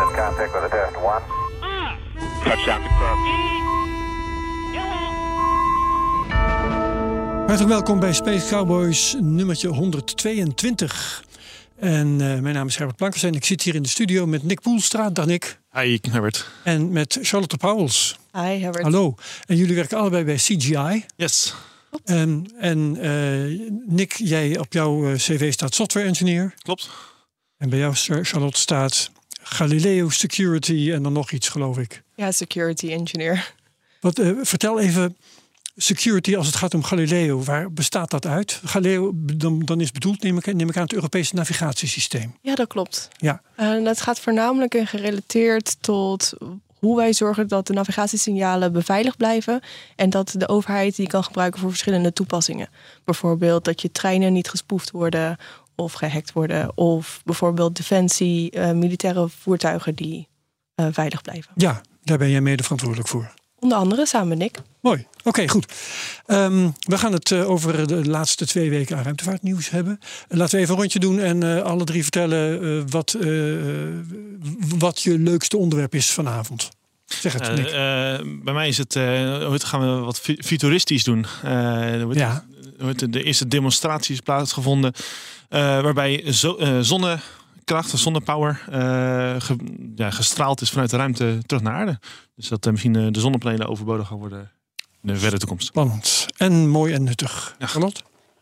Houston, contact with a test one. Touchdown confirmed. Hartelijk welkom bij Space Cowboys nummertje 122. En eh, mijn naam is Herbert Plankers en ik zit hier in de studio met Nick Poelstra. Dag Nick. Hi, Herbert. En met Charlotte Pauwels. Hi Herbert. Hallo. En jullie werken allebei bij CGI. Yes. En, en eh, Nick, jij op jouw eh, cv staat software engineer. Klopt. En bij jou, Char- Charlotte, staat Galileo Security en dan nog iets, geloof ik. Ja, security engineer. Wat, eh, vertel even, security als het gaat om Galileo, waar bestaat dat uit? Galileo, dan, dan is bedoeld, neem ik, neem ik aan, het Europese navigatiesysteem. Ja, dat klopt. Ja, En dat gaat voornamelijk en gerelateerd tot hoe wij zorgen dat de navigatiesignalen beveiligd blijven en dat de overheid die kan gebruiken voor verschillende toepassingen. Bijvoorbeeld dat je treinen niet gespoefd worden of gehackt worden, of bijvoorbeeld defensie, eh, militaire voertuigen die eh, veilig blijven. ja, daar ben jij mede verantwoordelijk voor. Onder andere samen met Nick. Mooi, oké, goed. Ehm, we gaan het eh, over de laatste twee weken aan ruimtevaartnieuws hebben. Laten we even een rondje doen en eh, alle drie vertellen eh, wat, eh, wat je leukste onderwerp is vanavond. Zeg het, Nick. eh, bij mij is het, eh, hoe het gaan we wat fu- futuristisch doen. Eh, er wordt- Ja. er wordt de eerste demonstraties plaatsgevonden. Eh, waarbij zo, eh, zonnekracht, zonnepower, eh, ge- ja, gestraald is vanuit de ruimte terug naar aarde. Dus dat eh, misschien de zonnepanelen overbodig gaan worden in de verre toekomst. Spannend en mooi en nuttig. Ja.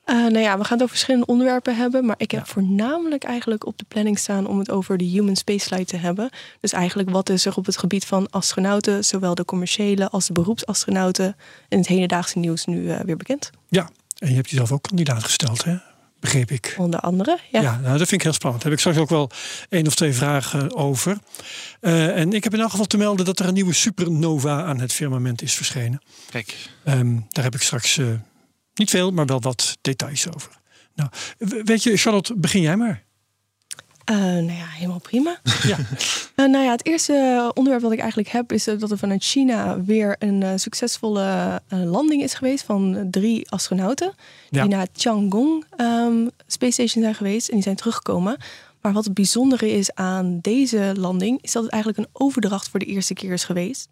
Eh, nou ja, we gaan het over verschillende onderwerpen hebben. Maar ik heb Ja. voornamelijk eigenlijk op de planning staan om het over de human spaceflight te hebben. Dus eigenlijk wat is er op het gebied van astronauten, zowel de commerciële als de beroepsastronauten, in het hedendaagse nieuws nu eh, weer bekend. Ja, en je hebt jezelf ook kandidaat gesteld, hè? Begreep ik. Onder andere. Ja. Ja, nou, dat vind ik heel spannend. Daar heb ik straks ook wel één of twee vragen over. Eh, en ik heb in elk geval te melden dat er een nieuwe supernova aan het firmament is verschenen. Kijk, Ehm, daar heb ik straks eh, niet veel, maar wel wat details over. Nou, weet je, Charlotte, begin jij maar. Eh, nou ja, helemaal prima. Ja. Eh, nou ja, het eerste onderwerp wat ik eigenlijk heb is eh, dat er vanuit China weer een eh, succesvolle eh, landing is geweest van eh, drie astronauten. Ja. Die naar Tiangong ehm, Space Station zijn geweest en die zijn teruggekomen. Maar wat het bijzondere is aan deze landing, is dat het eigenlijk een overdracht voor de eerste keer is geweest.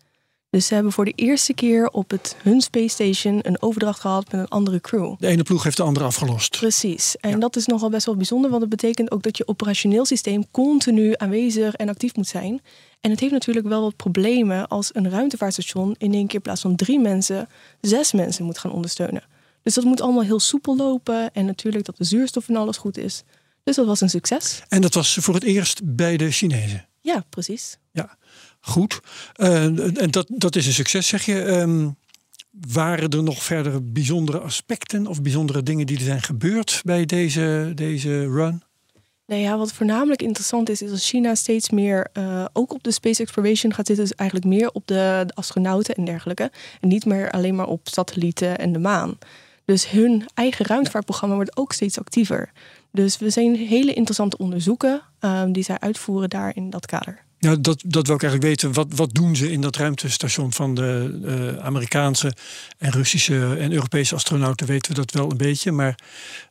Dus ze hebben voor de eerste keer op het hun Space Station een overdracht gehad met een andere crew. De ene ploeg heeft de andere afgelost. Precies. En Ja. dat is nogal best wel bijzonder, want het betekent ook dat je operationeel systeem continu aanwezig en actief moet zijn. En het heeft natuurlijk wel wat problemen als een ruimtevaartstation in één keer in plaats van drie mensen, zes mensen moet gaan ondersteunen. Dus dat moet allemaal heel soepel lopen en natuurlijk dat de zuurstof en alles goed is. Dus dat was een succes. En dat was voor het eerst bij de Chinezen. Ja, precies. Goed. Eh, en dat, dat is een succes, zeg je. Ehm, waren er nog verdere bijzondere aspecten of bijzondere dingen die er zijn gebeurd bij deze, deze run? Nou ja, wat voornamelijk interessant is, is dat China steeds meer eh, ook op de space exploration gaat zitten. Dus eigenlijk meer op de, astronauten en dergelijke. En niet meer alleen maar op satellieten en de maan. Dus hun eigen ruimtevaartprogramma wordt ook steeds actiever. Dus we zien hele interessante onderzoeken ehm, die zij uitvoeren daar in dat kader. Ja, dat, dat wil ik eigenlijk weten. Wat, wat doen ze in dat ruimtestation van de eh, Amerikaanse en Russische en Europese astronauten? Weten we dat wel een beetje. Maar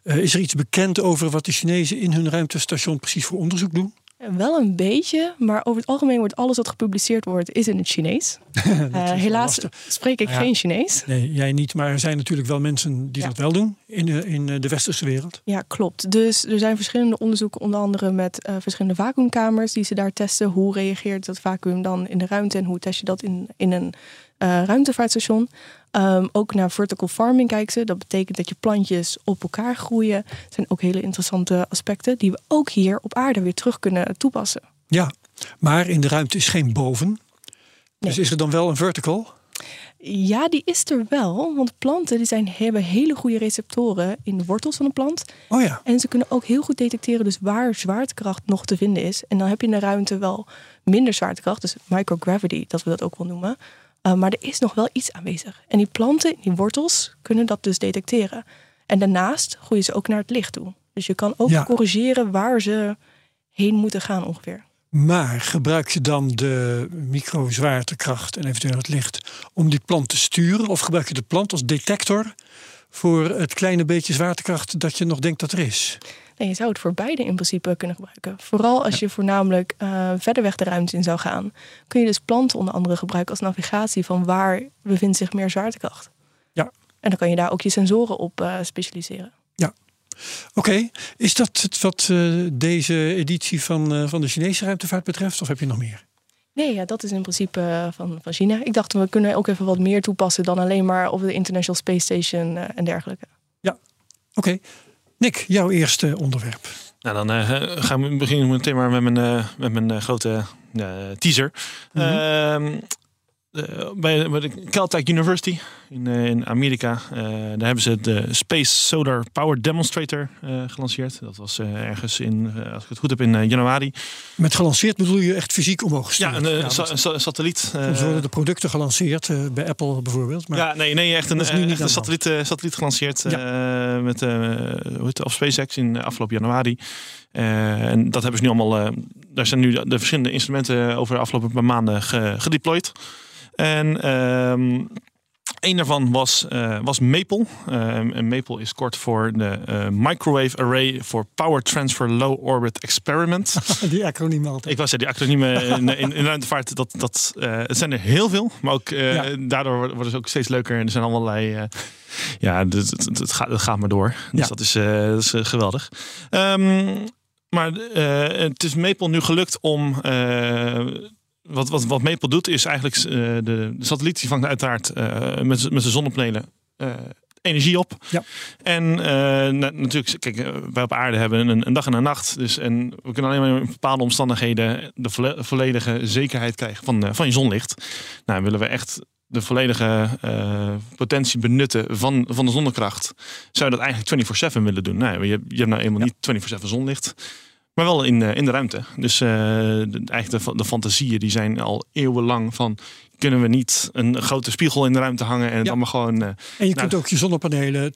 eh, is er iets bekend over wat de Chinezen in hun ruimtestation precies voor onderzoek doen? Wel een beetje, maar over het algemeen wordt alles wat gepubliceerd wordt, is in het Chinees. Eh, helaas spreek ik Ja. geen Chinees. Nee, jij niet. Maar er zijn natuurlijk wel mensen die Ja. dat wel doen in, de- in eh, de westerse wereld. Ja, klopt. Dus er zijn verschillende onderzoeken, onder andere met eh, verschillende vacuümkamers die ze daar testen. Hoe reageert dat vacuüm dan in de ruimte en hoe test je dat in, in een eh, ruimtevaartstation? Ehm, ook naar vertical farming kijken ze. Dat betekent dat je plantjes op elkaar groeien. Dat zijn ook hele interessante aspecten die we ook hier op aarde weer terug kunnen toepassen. Ja, maar in de ruimte is geen boven. Dus Nee. is er dan wel een vertical? Ja, die is er wel. Want planten die zijn, hebben hele goede receptoren in de wortels van de plant. Oh ja. En ze kunnen ook heel goed detecteren dus waar zwaartekracht nog te vinden is. En dan heb je in de ruimte wel minder zwaartekracht, dus microgravity, dat we dat ook wel noemen. Uh, maar er is nog wel iets aanwezig. En die planten, die wortels, kunnen dat dus detecteren. En daarnaast groeien ze ook naar het licht toe. Dus je kan ook Ja. corrigeren waar ze heen moeten gaan ongeveer. Maar gebruik je dan de microzwaartekracht en eventueel het licht om die plant te sturen? Of gebruik je de plant als detector voor het kleine beetje zwaartekracht dat je nog denkt dat er is? Nee, je zou het voor beide in principe kunnen gebruiken. Vooral als je voornamelijk eh, verder weg de ruimte in zou gaan, kun je dus planten onder andere gebruiken als navigatie van waar bevindt zich meer zwaartekracht. Ja. En dan kan je daar ook je sensoren op eh, specialiseren. Oké, is dat het wat eh, deze editie van, van de Chinese ruimtevaart betreft? Of heb je nog meer? Nee, ja, dat is in principe van, van China. Ik dacht, we kunnen ook even wat meer toepassen dan alleen maar op de International Space Station en dergelijke. Oké, Nick, jouw eerste onderwerp. Nou, dan eh, gaan we beginnen meteen maar met mijn, eh, met mijn eh, grote teaser. Ehm, eh, bij, bij de Caltech University in, eh, in Amerika, eh, daar hebben ze de Space Solar Power Demonstrator gelanceerd. Dat was ergens in, als ik het goed heb, in januari. Met gelanceerd bedoel je echt fysiek omhoog Ja, gestuurd? een, sa- een sa- een satelliet. soms worden de producten gelanceerd, bij Apple bijvoorbeeld. Maar ja, nee, nee, echt een, echt een satelliet, satelliet gelanceerd met hoe het, op SpaceX in afgelopen januari. En dat hebben ze nu allemaal. daar zijn nu de, de verschillende instrumenten over de afgelopen paar maanden ge, gedeployed. En ehm een daarvan was, eh, was Maple. En Maple is kort voor de eh, Microwave Array for Power Transfer Low Orbit Experiment. die acroniem altijd. Ik was die acroniemen in, in, in ruimtevaart, dat, dat, eh, het zijn er heel veel. Maar ook Ja. daardoor worden ze ook steeds leuker. En er zijn allerlei... ja, het, het, gaat, het gaat maar door. Dus Ja. dat is, dat is geweldig. Ehm, maar het is Maple nu gelukt om... wat, wat, wat Maple doet is eigenlijk... eh, de, de satelliet die vangt uiteraard eh, met, met zijn zonnepanelen... eh, energie op. Ja. En na- natuurlijk, kijk, wij op aarde hebben een, een dag en een nacht. Dus, en we kunnen alleen maar in bepaalde omstandigheden de volle- volledige zekerheid krijgen van, van je zonlicht. Nou, willen we echt de volledige potentie benutten van, van de zonnekracht, zou je dat eigenlijk 24-7 willen doen. Nou, je, je hebt nou eenmaal niet 24-7 zonlicht. Maar wel in, eh, in de ruimte. Dus eh, de, eigenlijk de, de fantasieën die zijn al eeuwenlang van... kunnen we niet een grote spiegel in de ruimte hangen... en Ja. allemaal gewoon... eh, En je Nou, kunt ook je zonnepanelen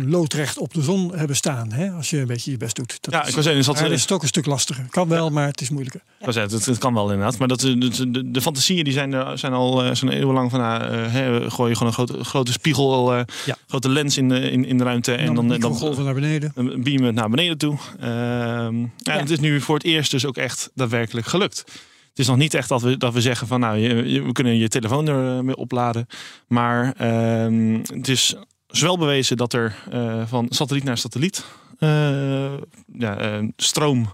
24-7 loodrecht op de zon hebben staan. Hè? Als je een beetje je best doet. Dat ja, is, ik was zeggen, is dat, maar dat is het ook een stuk lastiger. Kan wel, maar het is moeilijker. Wou zeggen, het, het kan wel inderdaad. Maar dat, de, de, de, de fantasieën die zijn, er, zijn al eh, zijn eeuwenlang van... eh, hè, gooi je gewoon een grote, grote spiegel, eh, Ja. grote lens in de, in, in de ruimte... En en dan, dan, dan, golven naar beneden. dan beamen naar beneden toe. Ehm, ja, Ja. Het is nu voor het eerst dus ook echt daadwerkelijk gelukt. Het is nog niet echt dat we, dat we zeggen van nou, je, we kunnen je telefoon ermee opladen. Maar ehm, het is zowel bewezen dat er eh, van satelliet naar satelliet eh, ja, eh, stroom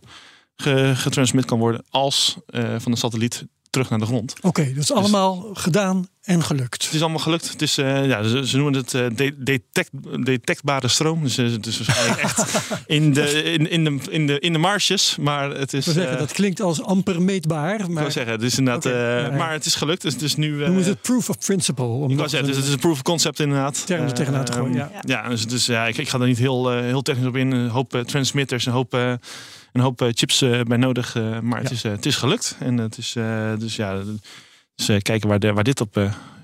ge- getransmit kan worden, als eh, van de satelliet terug naar de grond. Oké, dat is allemaal gedaan en gelukt. Het is allemaal gelukt. Het is, eh, ja, ze, ze noemen het de- detect, detectbare stroom. Dus eh, het is waarschijnlijk echt in de, in, in, de, in, de, in de marges. Maar het is. We zeggen, dat klinkt als amper meetbaar. ik Maar zeggen, het is inderdaad. Ja. Maar het is gelukt. Dus het is nu. noemen ze het proof of principle. Om ik zeggen, eens het is, een proof of concept inderdaad. term er tegenaan te gooien, Eh, ja. ja, dus, dus ja, ik, ik ga daar niet heel, heel technisch op in. Een hoop transmitters, een hoop, een hoop eh, chips eh, bij nodig. eh, maar het, Ja. is, het is gelukt. En het is eh, dus ja, dus, kijken waar, de, waar dit op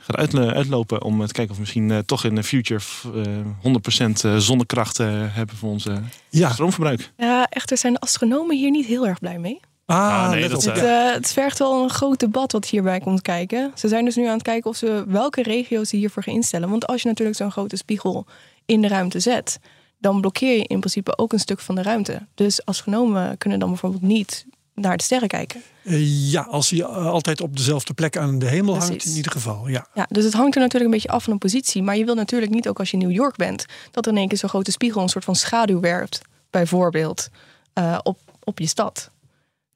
gaat uitlo- uitlopen. Om te kijken of we misschien eh, toch in de future eh 100% eh, zonnekracht eh, hebben voor ons eh, Ja, stroomverbruik. Ja, echter zijn de astronomen hier niet heel erg blij mee. ah, Ah, nee, dat Het, eh, het vergt wel een groot debat wat hierbij komt kijken. Ze zijn dus nu aan het kijken of ze welke regio's ze hiervoor gaan instellen. Want als je natuurlijk zo'n grote spiegel in de ruimte zet, dan blokkeer je in principe ook een stuk van de ruimte. Dus astronomen kunnen dan bijvoorbeeld niet naar de sterren kijken. Eh, ja, als hij eh, altijd op dezelfde plek aan de hemel hangt, in ieder geval. Ja. Ja, dus het hangt er natuurlijk een beetje af van een positie. Maar je wil natuurlijk niet ook als je in New York bent, dat er in één keer zo'n grote spiegel een soort van schaduw werpt, bijvoorbeeld, eh, op, op je stad.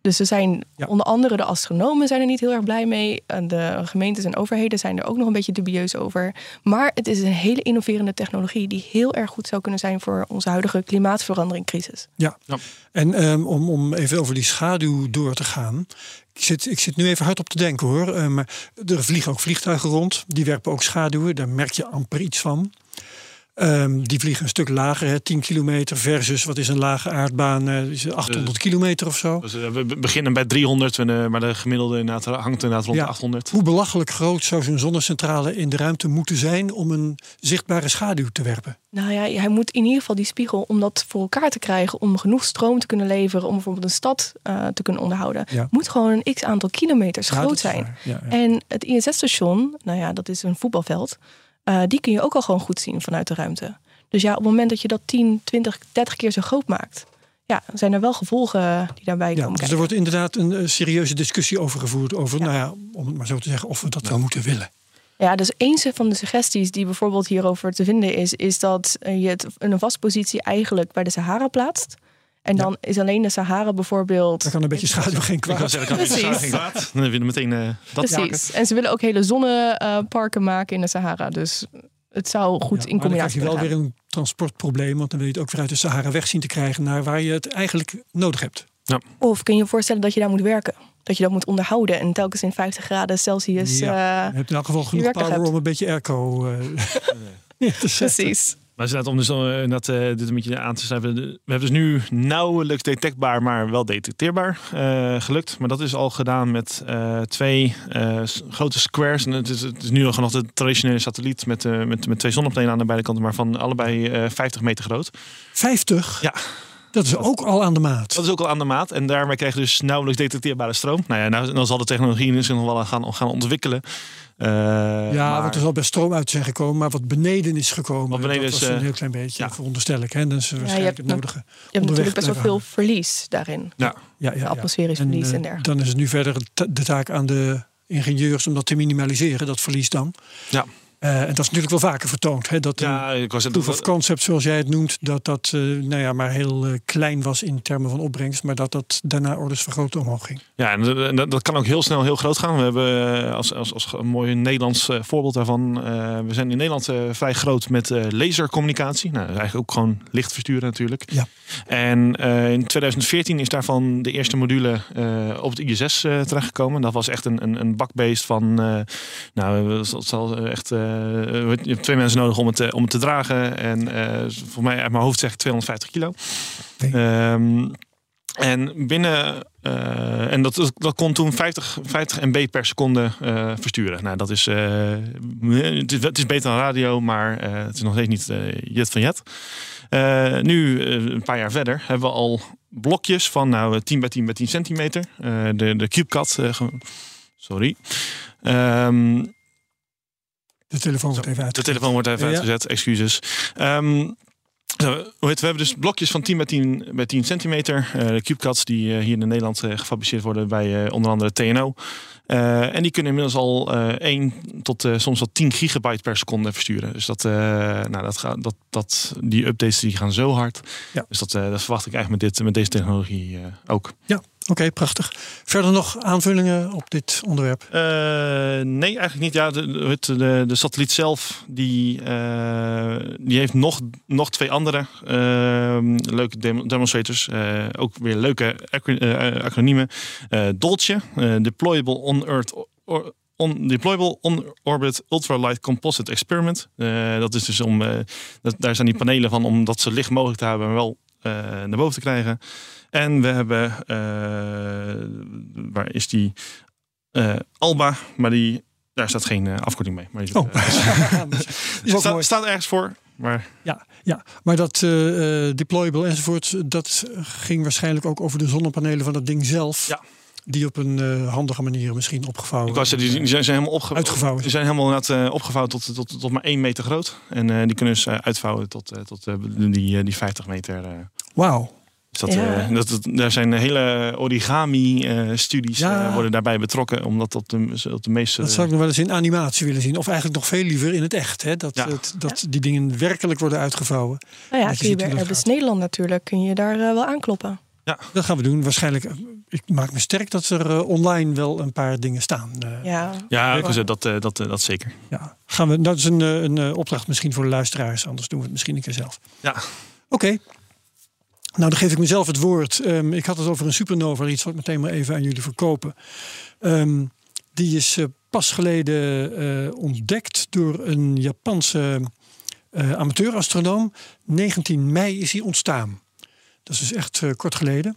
Dus er zijn Ja. onder andere de astronomen zijn er niet heel erg blij mee. En de gemeentes en overheden zijn er ook nog een beetje dubieus over. Maar het is een hele innoverende technologie die heel erg goed zou kunnen zijn voor onze huidige klimaatveranderingcrisis. Ja. Ja. En ehm, om, om even over die schaduw door te gaan. Ik zit, ik zit nu even hard op te denken hoor. Eh, maar er vliegen ook vliegtuigen rond. Die werpen ook schaduwen. Daar merk je amper iets van. Ehm, die vliegen een stuk lager, hè, 10 kilometer versus wat is een lage aardbaan, eh, is 800 kilometer of zo. Dus, we be- beginnen bij 300, en, eh, maar de gemiddelde inderdaad hangt inderdaad rond Ja. de 800. Hoe belachelijk groot zou zo'n zonnecentrale in de ruimte moeten zijn om een zichtbare schaduw te werpen? Nou ja, hij moet in ieder geval die spiegel om dat voor elkaar te krijgen, om genoeg stroom te kunnen leveren, om bijvoorbeeld een stad eh, te kunnen onderhouden, Ja. moet gewoon een x aantal kilometers Ja, groot zijn. waar. Ja, ja. En het ISS-station, nou ja, dat is een voetbalveld, eh, die kun je ook al gewoon goed zien vanuit de ruimte. Dus ja, op het moment dat je dat 10, 20, 30 keer zo groot maakt, ja, zijn er wel gevolgen die daarbij Ja, komen dus er wordt inderdaad een eh, serieuze discussie over gevoerd. Over, nou ja, om het maar zo te zeggen, of we dat wel moeten willen. Ja, dus een van de suggesties die bijvoorbeeld hierover te vinden is, is dat eh, je het in een vastpositie eigenlijk bij de Sahara plaatst. En dan is alleen de Sahara bijvoorbeeld. Daar kan een beetje schaduw geen Ik kan kwaad. zeggen, kan Precies. geen kwaad. Dan heb je meteen eh, dat maken. Precies. En ze willen ook hele zonneparken maken in de Sahara. Dus het zou goed Ja, in maar dan krijg je wel weer een transportprobleem. Want dan wil je het ook weer uit de Sahara weg zien te krijgen naar waar je het eigenlijk nodig hebt. Of kun je je voorstellen dat je daar moet werken? Dat je dat moet onderhouden en telkens in 50 graden Celsius. Ja. eh, Je hebt in elk geval genoeg er power hebt. om een beetje airco eh, neer te zetten. precies. Maar inderdaad, om dus eh, dat, eh, dit een beetje aan te schrijven. We hebben dus nu nauwelijks detectbaar, maar wel detecteerbaar eh, gelukt. Maar dat is al gedaan met twee grote squares. En het is, het is nu nog de traditionele satelliet met, met, met twee zonnepanelen aan de beide kanten, maar van allebei eh 50 meter groot. 50? Ja. Dat is ook al aan de maat. Dat is ook al aan de maat. En daarmee krijg je dus nauwelijks detecteerbare stroom. Nou ja, nou, dan zal de technologie zich nog wel gaan, gaan ontwikkelen. Eh, ja, maar- want er zal best stroom uit zijn gekomen. Maar wat beneden is gekomen, Wat beneden dat is, was een eh, heel klein beetje. ja. Veronderstel ik. Hè? Dat is waarschijnlijk hebt het nodige. Je hebt Onderweg natuurlijk best wel veel verlies daarin. ja. Ja, ja, ja. Atmosferisch En, verlies eh, en dergelijke. Dan is het nu verder de taak aan de ingenieurs om dat te minimaliseren, dat verlies dan. Ja. Eh, en dat is natuurlijk wel vaker vertoond. Hè? Dat ja, ik was het proof of concept, zoals jij het noemt, dat dat eh, nou ja, maar heel eh, klein was in termen van opbrengst, maar dat dat daarna orders van grootte omhoog ging. Ja, en dat- dat, dat kan ook heel snel heel groot gaan. We hebben als, als, als een mooi Nederlands voorbeeld daarvan. we zijn in Nederland vrij groot met lasercommunicatie. Nou, dat is eigenlijk ook gewoon licht versturen natuurlijk. Ja. En in 2014 is daarvan de eerste module op het ISS terechtgekomen. Dat was echt een, een, een bakbeest van. nou, het zal echt. Eh, je hebt twee mensen nodig om het, eh, om het te dragen. En eh voor mij uit mijn hoofd zeg ik 250 kilo. Nee. Ehm, en binnen, en dat, dat kon toen 50, 50 MB per seconde versturen. Nou, dat is, eh, het is, het is beter dan radio, maar het is nog steeds niet jet van jet. Nu, een paar jaar verder, hebben we al blokjes van nou, 10 bij 10 bij 10 centimeter. De, de CubeCat, sorry. Ehm, De telefoon wordt even uit. de telefoon wordt even Ja. uitgezet, excuses. Het? we hebben dus blokjes van 10 bij 10, bij 10 centimeter. eh de CubeCats die eh, hier in Nederland eh, gefabriceerd worden bij onder andere TNO. En die kunnen inmiddels al eh 1 tot soms wel 10 gigabyte per seconde versturen. Dus dat, nou, dat gaat, dat, dat, die updates die gaan zo hard. Ja. Dus dat, dat verwacht ik eigenlijk met, dit, met deze technologie ook. Oké, prachtig. Verder nog aanvullingen op dit onderwerp? Eh, nee, eigenlijk niet. Ja, de, de, de, satelliet zelf die, eh, die heeft nog, nog twee andere eh, leuke dem- demonstrators. Eh, ook weer leuke acro- acroniemen. DOLCE, Deployable On-Earth or- On Deployable On-Orbit Ultralight Composite Experiment. Dat is dus om, dat, daar zijn die panelen van om dat zo licht mogelijk te hebben, maar wel naar boven te krijgen. En we hebben, eh, waar is die? Eh, Alba, maar die, daar staat geen eh, afkorting mee. Maar die, Oh. is staat, staat ergens voor, maar Ja, ja, maar dat deployable enzovoort, dat ging waarschijnlijk ook over de zonnepanelen van dat ding zelf. Ja. Die op een handige manier misschien opgevouwen. ik was, die, die zijn, zijn helemaal opge- Uitgevouwen. Die zijn helemaal eh, opgevouwen tot, tot, tot maar één meter groot. En die kunnen eh, uitvouwen tot, tot die, die 50 meter. Wauw. Dus dat, Ja. eh, dat, dat- daar zijn hele origami-studies Ja. worden daarbij betrokken. Omdat dat de, op de meeste... Dat zou ik nog wel eens in animatie willen zien. Of eigenlijk nog veel liever in het echt. Hè? Dat, Ja. het- dat die dingen werkelijk worden uitgevouwen. Nou ja, Dat je kun je bij dat Airbus gaat. Nederland natuurlijk, kun je daar eh, wel aankloppen. Ja. Dat gaan we doen. Waarschijnlijk, eh, ik maak me sterk dat er eh, online wel een paar dingen staan. Eh, Ja, Ja, dat, eh, dat, eh, dat zeker. ja. Gaan we, dat is een, eh, een eh, opdracht misschien voor de luisteraars. Anders doen we het misschien een keer zelf. Ja. Oké. Nou, dan geef ik mezelf het woord. Ehm, ik had het over een supernova, iets wat ik meteen maar even aan jullie verkopen. Ehm, die is eh, pas geleden eh, ontdekt door een Japanse eh, amateurastronoom. 19 mei is hij ontstaan. Dat is dus echt kort geleden.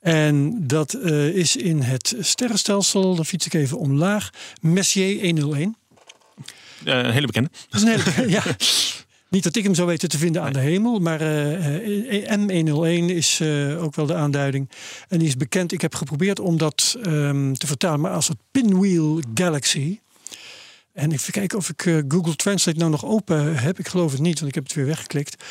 En dat is in het sterrenstelsel, dan fiets ik even omlaag, Messier 101. Eh, een hele bekende. Dat is een hele, ja. Niet dat ik hem zou weten te vinden aan de hemel, maar eh, eh, M101 is eh, ook wel de aanduiding. En die is bekend. Ik heb geprobeerd om dat ehm, te vertalen, maar als het Pinwheel Galaxy. En even kijken of ik Google Translate nou nog open heb. Ik geloof het niet, want ik heb het weer weggeklikt.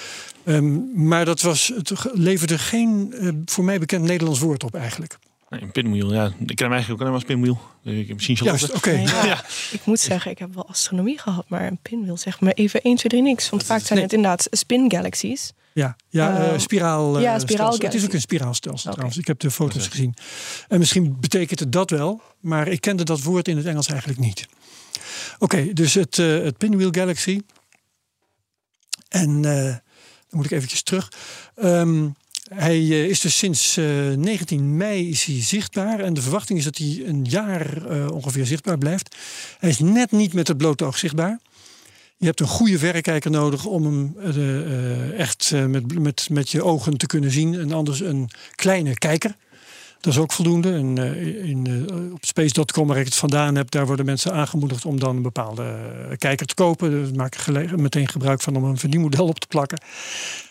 Ehm, maar dat was, het leverde geen voor mij bekend Nederlands woord op eigenlijk. Nee, een pinwheel, ja. Ik ken hem eigenlijk ook alleen maar als pinwheel. Ik heb misschien. Juist, oké. Nee, ja. Ja. Ik moet zeggen, ik heb wel astronomie gehad, maar een pinwheel zegt me even 1, 2, 3 niks. Want vaak zijn nee. het inderdaad spin galaxies. Ja, ja Eh, eh, spiraal. eh, ja, stelsel. Het is ook een spiraalstelsel trouwens. Ik heb de foto's gezien. En misschien betekent het dat wel, maar ik kende dat woord in het Engels eigenlijk niet. Oké, dus het, eh, het Pinwheel Galaxy. En eh, dan moet ik eventjes terug. Ehm, hij eh, is dus sinds eh, 19 mei is hij zichtbaar. En de verwachting is dat hij een jaar eh, ongeveer zichtbaar blijft. Hij is net niet met het blote oog zichtbaar. Je hebt een goede verrekijker nodig om hem eh, eh, echt eh, met, met, met je ogen te kunnen zien. En anders een kleine kijker. Dat is ook voldoende. En, eh, in, eh, op space.com, waar ik het vandaan heb, daar worden mensen aangemoedigd om dan een bepaalde eh, kijker te kopen. Dus maak ik gele- meteen gebruik van om een verdienmodel op te plakken.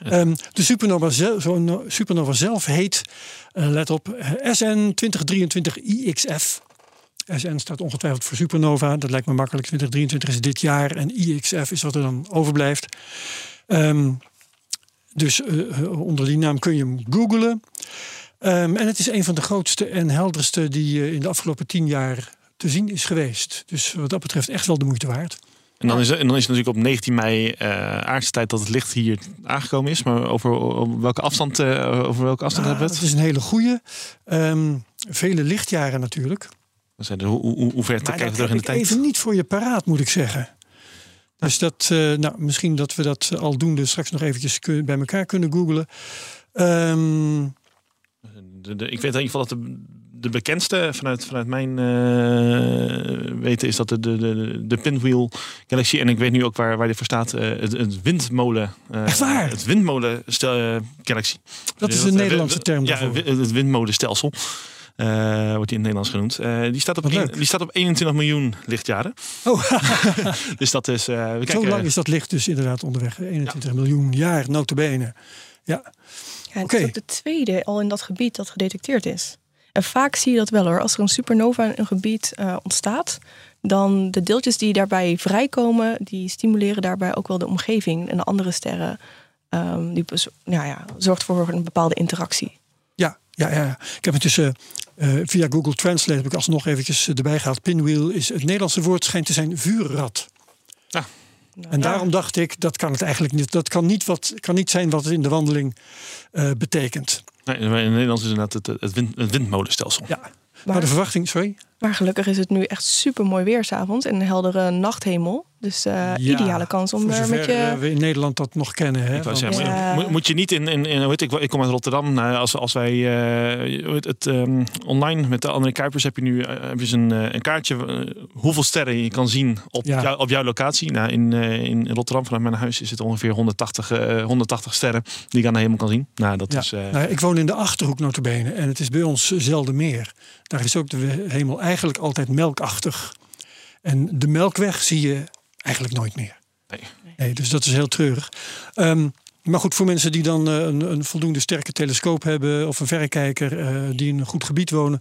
Ehm, de supernova, zelf, zo'n supernova zelf heet, let op, SN 2023 IXF. SN staat ongetwijfeld voor supernova. Dat lijkt me makkelijk. 2023 is dit jaar en IXF is wat er dan overblijft. Ehm, dus onder die naam kun je hem googlen. Ehm, en het is een van de grootste en helderste die eh, in de afgelopen tien jaar te zien is geweest. Dus wat dat betreft echt wel de moeite waard. En dan, is, het- en dan is het natuurlijk op 19 mei eh aardse tijd dat het licht hier aangekomen is. Maar over, over welke afstand, eh, over welke afstand Ah, hebben we dat het? is een hele goede. Ehm, vele lichtjaren natuurlijk. Dan zijn er- Hoe, hoe, hoe ver kijken dat terug in de tijd? even niet voor je paraat, moet ik zeggen. Dus dat, eh, nou, misschien dat we dat aldoende straks nog eventjes kun- bij elkaar kunnen googlen. Ehm, De, de- ik weet in ieder geval dat de, de bekendste vanuit, vanuit mijn eh, weten is dat de, de, de, de Pinwheel Galaxy. En ik weet nu ook waar, waar dit voor staat. eh, het, het windmolen. eh, Echt waar? Het windmolen stel, Galaxy. dat is een Nederlandse term Ja, daarvoor. wi- het windmolenstelsel. eh, wordt die in het Nederlands genoemd. Die, staat op leuk. die staat op 21 miljoen lichtjaren. Oh, Dus dat is. we zo kijken, lang is dat licht dus inderdaad onderweg. 21 miljoen jaar, notabene. Ja, Ja, het is ook de tweede al in dat gebied dat gedetecteerd is. En vaak zie je dat wel hoor. Als er een supernova in een gebied eh, ontstaat, dan de deeltjes die daarbij vrijkomen, die stimuleren daarbij ook wel de omgeving en de andere sterren. Ehm, die nou ja, zorgt voor een bepaalde interactie. ja, ja, ja. Ik heb intussen eh, via Google Translate heb ik alsnog eventjes erbij gehaald. Pinwheel is het Nederlandse woord schijnt te zijn vuurrad. Nou, En ja. daarom dacht ik, dat kan het eigenlijk niet. Dat kan niet, wat, kan niet zijn wat het in de wandeling eh, betekent. Nee, in het Nederlands is inderdaad het, het, wind, het windmolenstelsel. Ja. Maar de verwachting, sorry. Maar gelukkig is het nu echt super mooi weer s'avonds en een heldere nachthemel. Dus eh, Ja, ideale kans om er zover met je. eh, we in Nederland dat nog kennen. Hè? Want- zeggen, moet- Ja. moet, moet je niet in, in, in hoe heet ik, ik kom uit Rotterdam. Nou, als, als wij eh, het ehm, online met de andere Kuipers heb je nu eh, heb je een, eh, een kaartje eh, hoeveel sterren je kan zien op, Ja. jou, op jouw locatie. Nou, in, eh, in Rotterdam vanuit mijn huis is het ongeveer 180, eh, 180 sterren die ik aan de hemel kan zien. Nou, dat Ja. is. eh, Nou, ik woon in de achterhoek notabene en het is bij ons zelden meer. Daar is ook de hemel eigenlijk altijd melkachtig. En de melkweg zie je eigenlijk nooit meer. Nee. Nee, dus dat is heel treurig. Ehm, maar goed, voor mensen die dan eh, een, een voldoende sterke telescoop hebben of een verrekijker eh, die in een goed gebied wonen.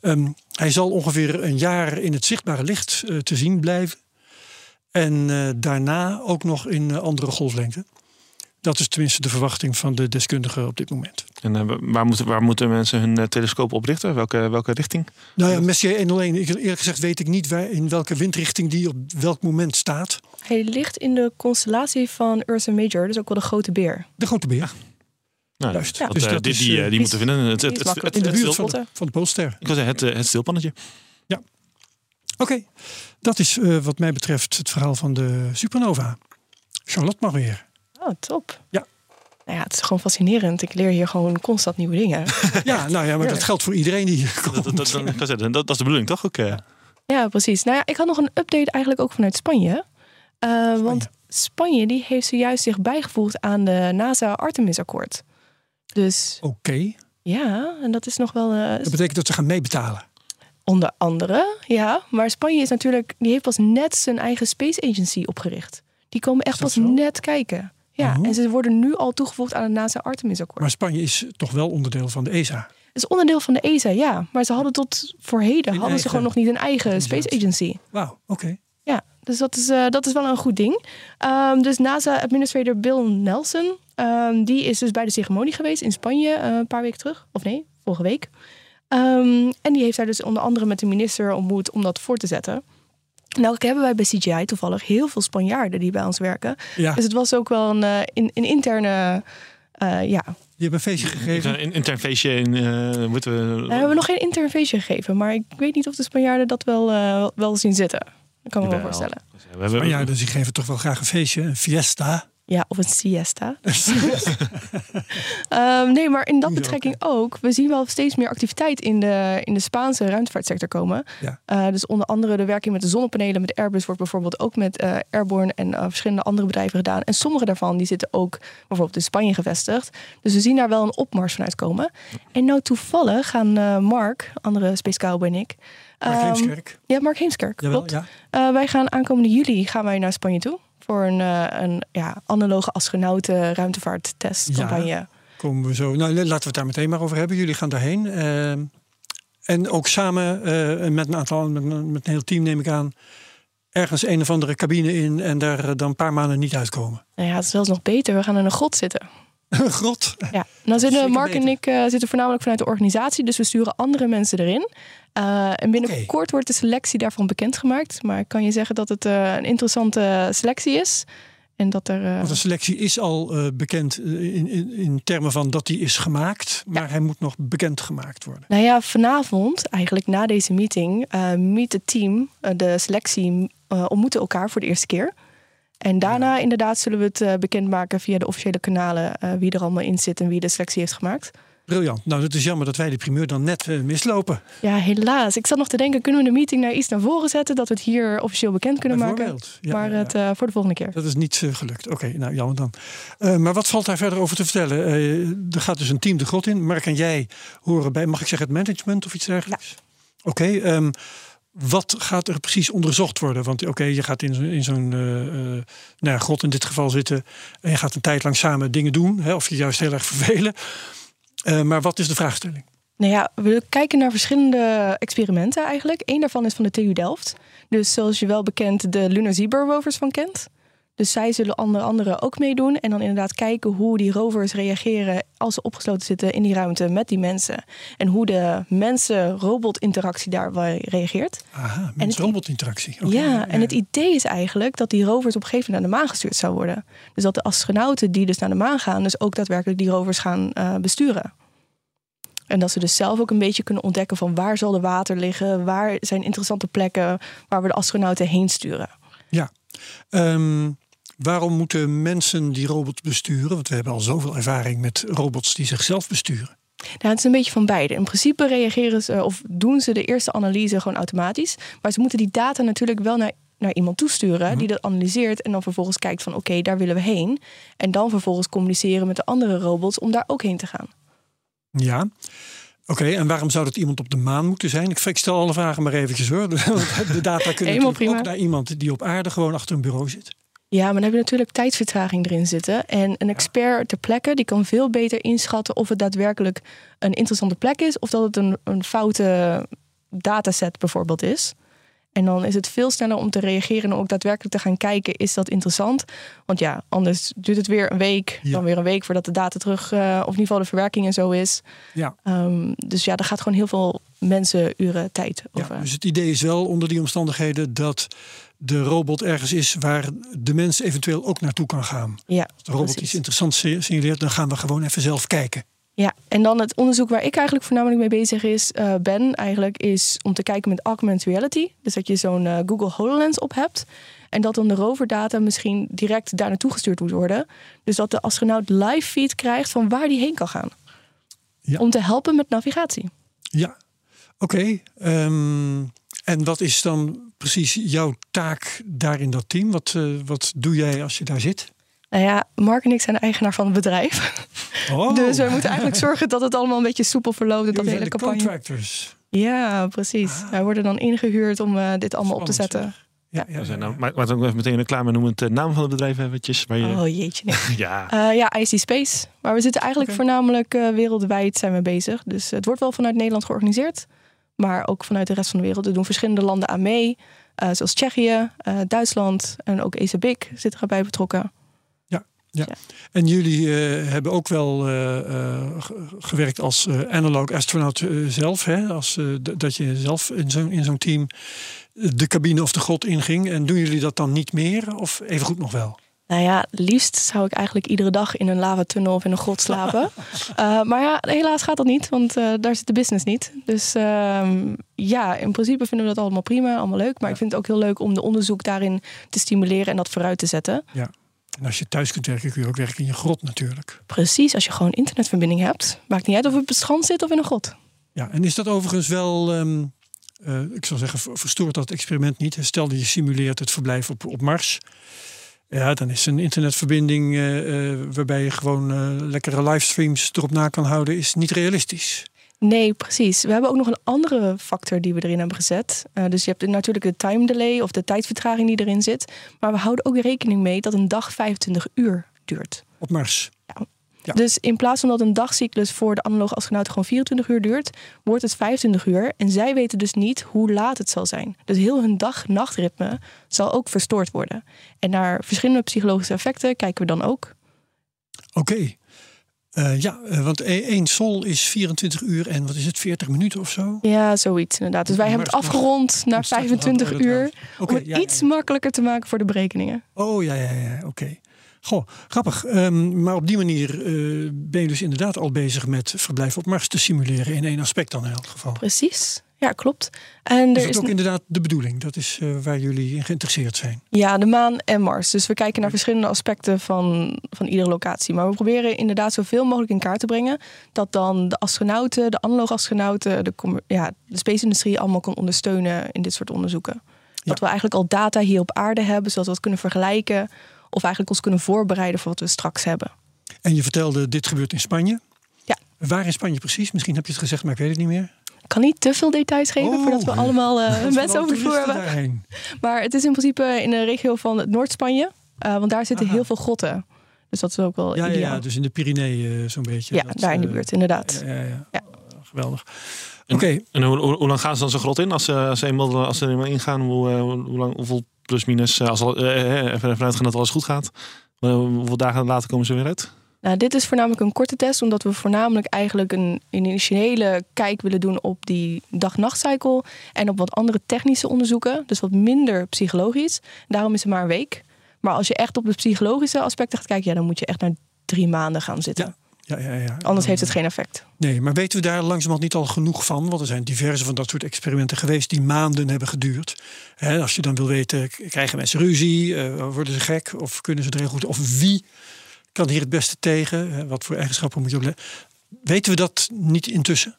ehm, hij zal ongeveer een jaar in het zichtbare licht eh, te zien blijven. En daarna ook nog in andere golflengte. Dat is tenminste de verwachting van de deskundigen op dit moment. En eh, waar, moeten, waar moeten mensen hun eh, telescoop op richten? Welke, welke richting? Nou ja, Messier 101, ik- eerlijk gezegd weet ik niet waar, in welke windrichting die op welk moment staat. Hij ligt in de constellatie van Ursa Major, dus ook wel de grote beer. De grote beer. Nou, Juist. dat, Dus eh, dat die, is, die, die moeten vinden. Het, het, In de het buurt van de, van de Poolster. ik wil zeggen, het, het stilpannetje. Oké, dat is eh, wat mij betreft het verhaal van de supernova. Charlotte mag weer. Oh, top. Ja. Nou ja, het is gewoon fascinerend. Ik leer hier gewoon constant nieuwe dingen. Ja, nou ja, maar dat geldt voor iedereen die hier komt. Dat, dat, dat, dat, is de bedoeling, toch? Ook, eh, Ja, precies. Nou ja, ik had nog een update eigenlijk ook vanuit Spanje. Eh, Want Spanje die heeft zojuist zich bijgevoegd aan de NASA Artemis-akkoord. Dus Oké, ja, en dat is nog wel eh, dat betekent dat ze gaan meebetalen. onder andere. Ja, maar Spanje is natuurlijk, die heeft pas net zijn eigen Space Agency opgericht. Die komen echt pas zo? net kijken. Ja, Oh. en ze worden nu al toegevoegd aan het NASA Artemis-akkoord. Maar Spanje is toch wel onderdeel van de ESA. Het is onderdeel van de ESA, ja. Maar ze hadden tot voor heden hadden ze gewoon nog niet een eigen. Space Agency. Wauw, oké. Ja, dus dat is, eh, dat is wel een goed ding. Ehm, dus NASA-administrator Bill Nelson, ehm, die is dus bij de ceremonie geweest in Spanje eh, een paar weken terug. Of nee, vorige week. Ehm, en die heeft daar dus onder andere met de minister ontmoet om dat voor te zetten. Nou hebben wij bij CGI toevallig heel veel Spanjaarden die bij ons werken. Ja, Dus het was ook wel een, eh, in, een interne... eh, ja, je hebt een feestje gegeven. Een intern feestje in, eh, moeten we... Nou, we hebben nog geen intern feestje gegeven. Maar ik weet niet of de Spanjaarden dat wel, eh, wel zien zitten. Dat kan ik me wel voorstellen. We hebben, dus die geven toch wel graag een feestje, een fiesta. Ja, of een siesta. Ehm, nee, maar in dat betrekking ook. We zien wel steeds meer activiteit in de, in de Spaanse ruimtevaartsector komen. Ja. Eh, dus onder andere de werking met de zonnepanelen met Airbus wordt bijvoorbeeld ook met eh, Airborne en eh, verschillende andere bedrijven gedaan. En sommige daarvan die zitten ook bijvoorbeeld in Spanje gevestigd. Dus we zien daar wel een opmars vanuit komen. En nou toevallig gaan Mark, andere Space Cowboy en ik. Mark ehm, Heemskerk. Ja, Mark Heemskerk, Jawel, klopt. ja. Wij gaan aankomende juli gaan wij naar Spanje toe. Voor een, eh, een ja, analoge astronauten ruimtevaarttestcampagne. Komen we zo. Nou, laten we het daar meteen maar over hebben. Jullie gaan daarheen. Ehm, en ook samen eh, met een aantal, met, een- met een heel team neem ik aan, ergens een of andere cabine in en daar eh, dan een paar maanden niet uitkomen. Nou ja, het is zelfs nog beter. We gaan in een grot zitten. Een grot. Ja. Dan zitten Mark en ik eh, zitten voornamelijk vanuit de organisatie. Dus we sturen andere mensen erin. Eh, en binnenkort wordt de selectie daarvan bekendgemaakt. Maar ik kan je zeggen dat het eh, een interessante selectie is. En dat er... Want de selectie is al bekend in, in, in termen van dat die is gemaakt, maar hij moet nog bekend gemaakt worden. Nou ja, vanavond, eigenlijk na deze meeting, meet het team, de selectie, ontmoeten elkaar voor de eerste keer. En daarna inderdaad zullen we het eh, bekendmaken via de officiële kanalen eh, wie er allemaal in zit en wie de selectie heeft gemaakt. Briljant. Nou, het is jammer dat wij die primeur dan net eh, mislopen. Ja, helaas. Ik zat nog te denken, kunnen we de meeting naar iets naar voren zetten, dat we het hier officieel bekend kunnen maken? Ja, maar ja, ja. het voor de volgende keer. Dat is niet gelukt. Oké, nou jammer dan. Maar wat valt daar verder over te vertellen? Er gaat dus een team de grot in. Mark en jij horen bij, mag ik zeggen, het management of iets dergelijks? Oké, ehm, wat gaat er precies onderzocht worden? Want oké, je gaat in, in zo'n eh, eh, nou ja, grot in dit geval zitten. En je gaat een tijd lang samen dingen doen. Hè, of je juist heel erg vervelen. Eh, maar wat is de vraagstelling? Nou ja, we kijken naar verschillende experimenten eigenlijk. Eén daarvan is van de TU Delft. Dus zoals je wel bekend de Lunar Zebra rovers van kent. Dus zij zullen onder andere ook meedoen. En dan inderdaad kijken hoe die rovers reageren als ze opgesloten zitten in die ruimte met die mensen. En hoe de mensen-robot-interactie daarbij reageert. Aha, mens-robot-interactie. Oké, ja, en het idee is eigenlijk dat die rovers op een gegeven moment naar de maan gestuurd zou worden. Dus dat de astronauten die dus naar de maan gaan, dus ook daadwerkelijk die rovers gaan eh, besturen. En dat ze dus zelf ook een beetje kunnen ontdekken van waar zal de water liggen, waar zijn interessante plekken waar we de astronauten heen sturen. Ehm, waarom moeten mensen die robots besturen? Want we hebben al zoveel ervaring met robots die zichzelf besturen. Nou, het is een beetje van beide. In principe reageren ze of doen ze de eerste analyse gewoon automatisch. Maar ze moeten die data natuurlijk wel naar, naar iemand toesturen die dat analyseert en dan vervolgens kijkt van oké, daar willen we heen. En dan vervolgens communiceren met de andere robots om daar ook heen te gaan. Ja. Oké, en waarom zou dat iemand op de maan moeten zijn? Ik, ik stel alle vragen maar eventjes hoor. De data kunnen ook naar iemand die op aarde gewoon achter een bureau zit. Ja, maar dan heb je natuurlijk tijdsvertraging erin zitten. En een expert ter plekke die kan veel beter inschatten of het daadwerkelijk een interessante plek is. Of dat het een, een foute dataset bijvoorbeeld is. En dan is het veel sneller om te reageren en ook daadwerkelijk te gaan kijken, is dat interessant? Want ja, anders duurt het weer een week, Ja. dan weer een week voordat de data terug, eh, of in ieder geval de verwerking en zo is. Ja. Ehm, dus ja, er gaat gewoon heel veel mensenuren tijd over. Ja, dus het idee is wel onder die omstandigheden dat de robot ergens is waar de mens eventueel ook naartoe kan gaan. Ja, Als de robot precies. iets interessants si- signaleert, dan gaan we gewoon even zelf kijken. Ja, en dan het onderzoek waar ik eigenlijk voornamelijk mee bezig is, eh, ben, eigenlijk is om te kijken met augmented reality. Dus dat je zo'n eh, Google HoloLens op hebt. En dat dan de roverdata misschien direct daar naartoe gestuurd moet worden. Dus dat de astronaut live feed krijgt van waar die heen kan gaan. Ja. Om te helpen met navigatie. Ja, oké. ehm, en wat is dan precies jouw taak daar in dat team? Wat, eh, wat doe jij als je daar zit? Nou ja, Mark en ik zijn de eigenaar van het bedrijf. Oh, Dus wij moeten eigenlijk zorgen dat het allemaal een beetje soepel verloopt. en Dat de jullie hele de campagne. contractors. Ja, precies. Wij worden dan ingehuurd om eh, dit allemaal op te zetten. Ja, ja, We zijn ja, nou, maak, maak ook even meteen reclame noemen het eh, naam van het bedrijf eventjes. Waar je, Oh jeetje. Nee. Ja, Eh, ja, IC Space. Maar we zitten eigenlijk voornamelijk eh, wereldwijd zijn we bezig. Dus het wordt wel vanuit Nederland georganiseerd. Maar ook vanuit de rest van de wereld. Er doen verschillende landen aan mee. eh, zoals Tsjechië, eh, Duitsland en ook ESABIC zit erbij betrokken. En jullie eh, hebben ook wel ge- gewerkt als analog astronaut zelf. Hè? Als, dat je zelf in zo'n in zo'n team de cabine of de grot inging. En doen jullie dat dan niet meer? Of even goed nog wel? Nou ja, liefst zou ik eigenlijk iedere dag in een lavatunnel of in een grot slapen. Eh, maar ja, helaas gaat dat niet, want eh, daar zit de business niet. Dus ehm, ja, in principe vinden we dat allemaal prima, allemaal leuk. Maar ik vind het ook heel leuk om de onderzoek daarin te stimuleren en dat vooruit te zetten. En als je thuis kunt werken, kun je ook werken in je grot natuurlijk. Precies, als je gewoon internetverbinding hebt. Maakt niet uit of je op het strand zit of in een grot. Ja, en is dat overigens wel, ehm, eh, ik zal zeggen, ver- verstoort dat experiment niet. Stel dat je simuleert het verblijf op, op Mars. Ja, dan is een internetverbinding eh, eh, waarbij je gewoon eh, lekkere livestreams erop na kan houden, is niet realistisch. Nee, precies. We hebben ook nog een andere factor die we erin hebben gezet. Dus je hebt natuurlijk de time delay of de tijdvertraging die erin zit. Maar we houden ook rekening mee dat een dag 25 uur duurt. Op Mars. Ja. Dus in plaats van dat een dagcyclus voor de analoge astronaut gewoon 24 uur duurt, wordt het 25 uur. En zij weten dus niet hoe laat het zal zijn. Dus heel hun dag-nachtritme zal ook verstoord worden. En naar verschillende psychologische effecten kijken we dan ook. Oké. Eh, ja, eh, want e- één sol is 24 uur en wat is het, 40 minuten of zo? Ja, zoiets inderdaad. Dus wij hebben het afgerond naar het staat nog 25 aan de orde uur. Om het ja, iets ja. makkelijker te maken voor de berekeningen. Oh ja, ja, ja, oké. Goh, grappig. Ehm, maar op die manier eh, ben je dus inderdaad al bezig met verblijf op Mars te simuleren in één aspect dan in elk geval. Precies. Ja, klopt. En Is er dat is ook inderdaad de bedoeling? Dat is eh, waar jullie in geïnteresseerd zijn. ja, de maan en Mars. Dus we kijken naar verschillende aspecten van, van iedere locatie. Maar we proberen inderdaad zoveel mogelijk in kaart te brengen. Dat dan de astronauten, de analoge astronauten, de, ja, de space-industrie allemaal kan ondersteunen in dit soort onderzoeken. Dat we eigenlijk al data hier op aarde hebben, zodat we dat kunnen vergelijken. Of eigenlijk ons kunnen voorbereiden voor wat we straks hebben. En je vertelde, dit gebeurt in Spanje. Ja. Waar in Spanje precies? Misschien heb je het gezegd, maar ik weet het niet meer. Ik kan niet te veel details geven Oh. voordat we allemaal eh, Want mensen over de vloer hebben. daarheen. Maar het is in principe in de regio van het Noord-Spanje. eh, want daar zitten Aha. heel veel grotten. Dus dat is ook wel Ja, ja, ideaal. ja, dus in de Pyreneeën eh, zo'n beetje. Ja, Dat, daar in de buurt, inderdaad. Ja, ja, ja. Ja. Geweldig. En- Oké, En hoe, hoe, hoe lang gaan ze dan zo'n grot in? Als ze, als ze, eenmaal, als ze er eenmaal ingaan, hoe, eh, hoe lang, hoeveel plus minus, eh, als al, eh, eh, even vanuit gaan dat alles goed gaat. eh, hoeveel dagen later komen ze weer uit? Nou, dit is voornamelijk een korte test, omdat we voornamelijk eigenlijk een, een initiële kijk willen doen op die dag-nachtcycle en op wat andere technische onderzoeken. Dus wat minder psychologisch. Daarom is het maar een week. Maar als je echt op de psychologische aspecten gaat kijken, ja, dan moet je echt naar drie maanden gaan zitten. ja, ja, ja. Anders heeft het geen effect. Nee, maar weten we daar langzamerhand niet al genoeg van? Want er zijn diverse van dat soort experimenten geweest die maanden hebben geduurd. Als je dan wil weten, krijgen mensen ruzie? Eh, worden ze gek? Of kunnen ze er heel goed? Of wie kan hier het beste tegen? Hè, wat voor eigenschappen moet je opletten? Weten we dat niet intussen?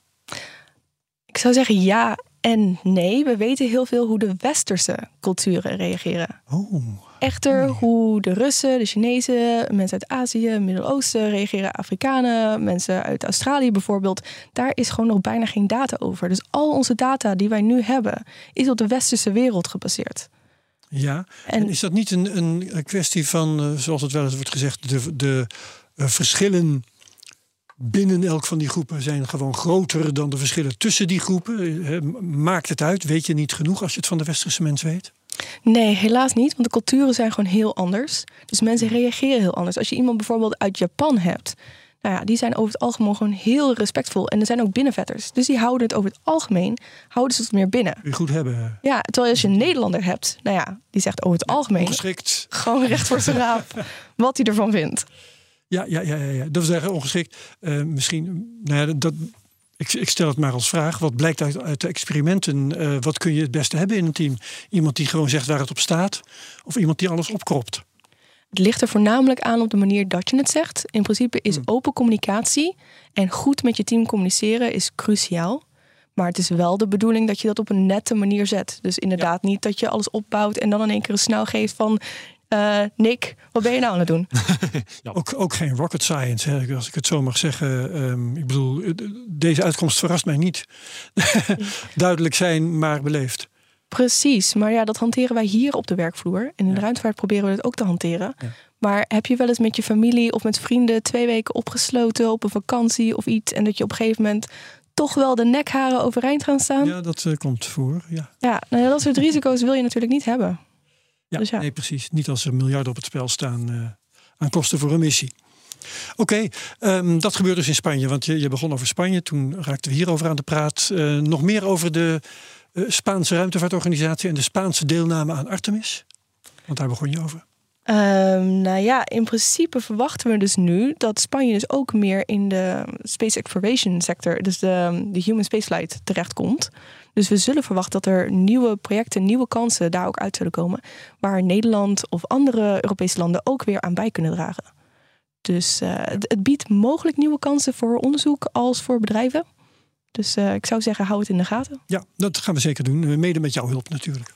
Ik zou zeggen ja en nee. We weten heel veel hoe de westerse culturen reageren. Oh, Echter, hoe de Russen, de Chinezen, mensen uit Azië, Midden-Oosten reageren, Afrikanen, mensen uit Australië bijvoorbeeld, daar is gewoon nog bijna geen data over. Dus al onze data die wij nu hebben, is op de westerse wereld gebaseerd. ja. En, En is dat niet een, een kwestie van, eh, zoals het wel eens wordt gezegd, de, de eh, verschillen binnen elk van die groepen zijn gewoon groter dan de verschillen tussen die groepen? Eh, maakt het uit? Weet je niet genoeg als je het van de westerse mens weet? Nee, helaas niet, want de culturen zijn gewoon heel anders. Dus mensen reageren heel anders. Als je iemand bijvoorbeeld uit Japan hebt, Nou ja, die zijn over het algemeen gewoon heel respectvol. En er zijn ook binnenvetters. Dus die houden het over het algemeen, houden ze het meer binnen. Je goed hebben. Ja, terwijl als je een Nederlander hebt, nou ja, die zegt over het algemeen Ongeschikt. gewoon recht voor zijn raap wat hij ervan vindt. Ja, ja, ja, ja, ja. Dat wil zeggen ongeschikt. Eh, misschien, nou ja, dat, ik, ik stel het maar als vraag. Wat blijkt uit, uit de experimenten? eh, wat kun je het beste hebben in een team? Iemand die gewoon zegt waar het op staat? Of iemand die alles opkropt? Het ligt er voornamelijk aan op de manier dat je het zegt. In principe is open communicatie en goed met je team communiceren is cruciaal. Maar het is wel de bedoeling dat je dat op een nette manier zet. Dus inderdaad niet dat je alles opbouwt en dan in één keer een snel geeft van... eh, Nick, wat ben je nou aan het doen? Ook, ook geen rocket science, hè, als ik het zo mag zeggen. Ehm, ik bedoel, eh, deze uitkomst verrast mij niet. Duidelijk zijn, maar beleefd. Precies, maar ja, dat hanteren wij hier op de werkvloer. En in de ruimtevaart proberen we het ook te hanteren. Maar heb je wel eens met je familie of met vrienden twee weken opgesloten op een vakantie of iets... en dat je op een gegeven moment toch wel de nekharen overeind gaan staan? Ja, Ja, dat eh, komt voor. Ja, nou ja, dat soort risico's wil je natuurlijk niet hebben. Ja, Dus ja. nee, precies. Niet als er miljarden op het spel staan eh, aan kosten voor een missie. Oké, ehm, dat gebeurt dus in Spanje. Want je, je begon over Spanje, toen raakten we hierover aan de praat. Eh, nog meer over de eh, Spaanse ruimtevaartorganisatie en de Spaanse deelname aan Artemis. Want daar begon je over. Ehm, nou ja, in principe verwachten we dus nu dat Spanje dus ook meer in de space exploration sector, dus de, de human spaceflight, terechtkomt. Dus we zullen verwachten dat er nieuwe projecten, nieuwe kansen daar ook uit zullen komen, waar Nederland of andere Europese landen ook weer aan bij kunnen dragen. Dus eh, het, biedt mogelijk nieuwe kansen voor onderzoek als voor bedrijven. Dus eh, ik zou zeggen, hou het in de gaten. Ja, dat gaan we zeker doen. Mede met jouw hulp natuurlijk.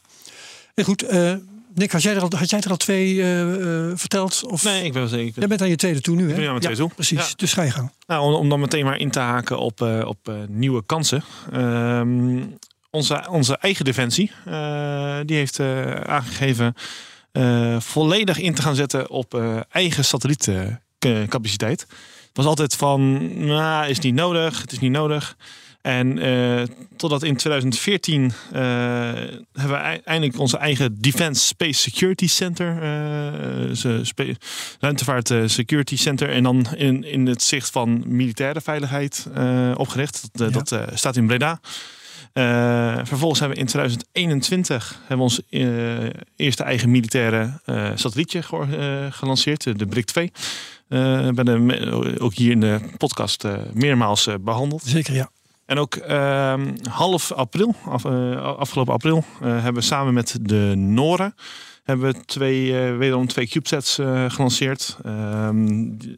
En goed, eh, Nick, had jij er al, had jij er al twee eh, eh, verteld? Of? Nee, ik ben zeker. Jij bent aan je tweede toe nu, hè? ben aan mijn tweede toe. Precies, Ja. dus ga je. Nou, om, om dan meteen maar in te haken op, eh, op nieuwe kansen. Ehm, onze, onze eigen defensie, die heeft aangegeven volledig in te gaan zetten op eigen satellietcapaciteit. Het was altijd van, nou, is niet nodig, het is niet nodig. En eh, totdat in 2014 eh, hebben we ei- eindelijk onze eigen Defense Space Security Center, eh, ruimtevaart Security Center, en dan in, in het zicht van militaire veiligheid opgericht. Dat, Ja. dat staat in Breda. Vervolgens hebben we in 2021 hebben we ons eerste eigen militaire satellietje gelanceerd, de Brik 2. Eh bij de, me- ook hier in de podcast eh, meermaals eh, behandeld. Zeker, ja. En ook ehm, half april, eh, afgelopen april, eh, hebben we samen met de Noren hebben we twee, eh, wederom twee CubeSats gelanceerd. Ehm, die,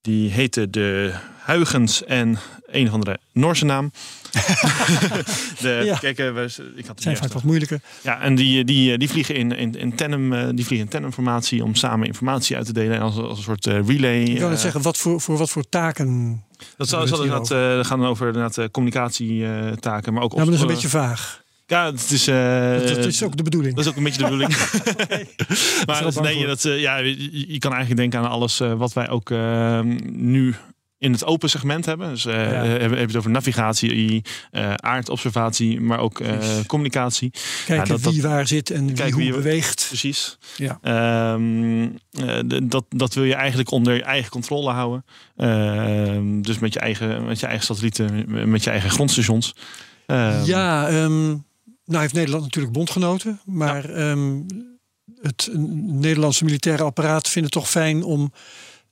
die heten de Huygens en een of andere Noorse naam. de, Ja. Kijk, eh, we, ik had het Zijn vaak wat moeilijker. ja, en die, die, die vliegen in, in, in tandem, eh, die vliegen in tandemformatie om samen informatie uit te delen als, als een soort eh, relay. Ik wil net eh, zeggen, wat voor, voor wat voor taken... dat zal, zal inderdaad eh, gaan over eh, communicatietaken, maar ook Ja, maar dat is een eh, beetje vaag. Ja, het is. eh, Dat, dat is ook de bedoeling. dat is ook een beetje de bedoeling. maar dat- nee, dat, eh, ja, je, je kan eigenlijk denken aan alles eh, wat wij ook eh, nu in het open segment hebben. Dus eh, heb, heb je het over navigatie, eh, aardobservatie, maar ook communicatie. Kijken dat- wie waar zit en wie hoe wie- beweegt. Precies. Ja. D- dat, dat wil je eigenlijk onder je eigen controle houden. Ehm, dus met je eigen, met je eigen satellieten, met je eigen grondstations. Ehm, Ja, nou heeft Nederland natuurlijk bondgenoten. Maar het Nederlandse militaire apparaat vindt het toch fijn om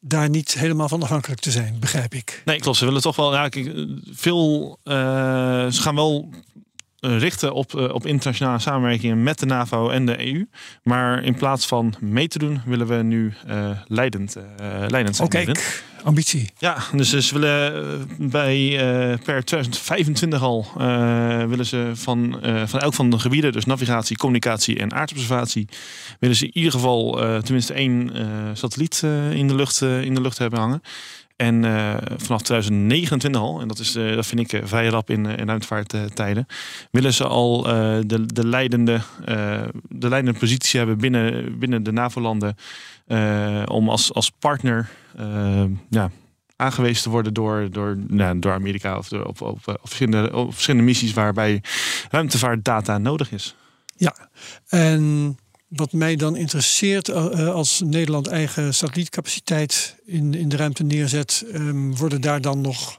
daar niet helemaal van afhankelijk te zijn, begrijp ik. Nee, klopt. Ze willen toch wel. Ja, veel. eh, ze gaan wel richten op, eh, op internationale samenwerkingen met de NAVO en de EU. Maar in plaats van mee te doen, willen we nu eh, leidend, eh, leidend zijn. Oké, daarin. ambitie. Ja, dus ze willen eh, bij eh, per 2025 al eh, willen ze van, eh, van elk van de gebieden, dus navigatie, communicatie en aardobservatie, willen ze in ieder geval eh, tenminste één eh, satelliet eh, in, de lucht, eh, in de lucht hebben hangen. En eh, vanaf 2029 al, en dat, is, eh, dat vind ik eh, vrij rap in, in ruimtevaarttijden, willen ze al de, de, leidende, de leidende positie hebben binnen, binnen de NAVO-landen. om als, als partner ja, aangewezen te worden door, door, nou, door Amerika of door, op, op, verschillende, op verschillende missies waarbij ruimtevaartdata nodig is. Ja, en wat mij dan interesseert eh, eh, als Nederland eigen satellietcapaciteit in, in de ruimte neerzet, ehm, worden daar dan nog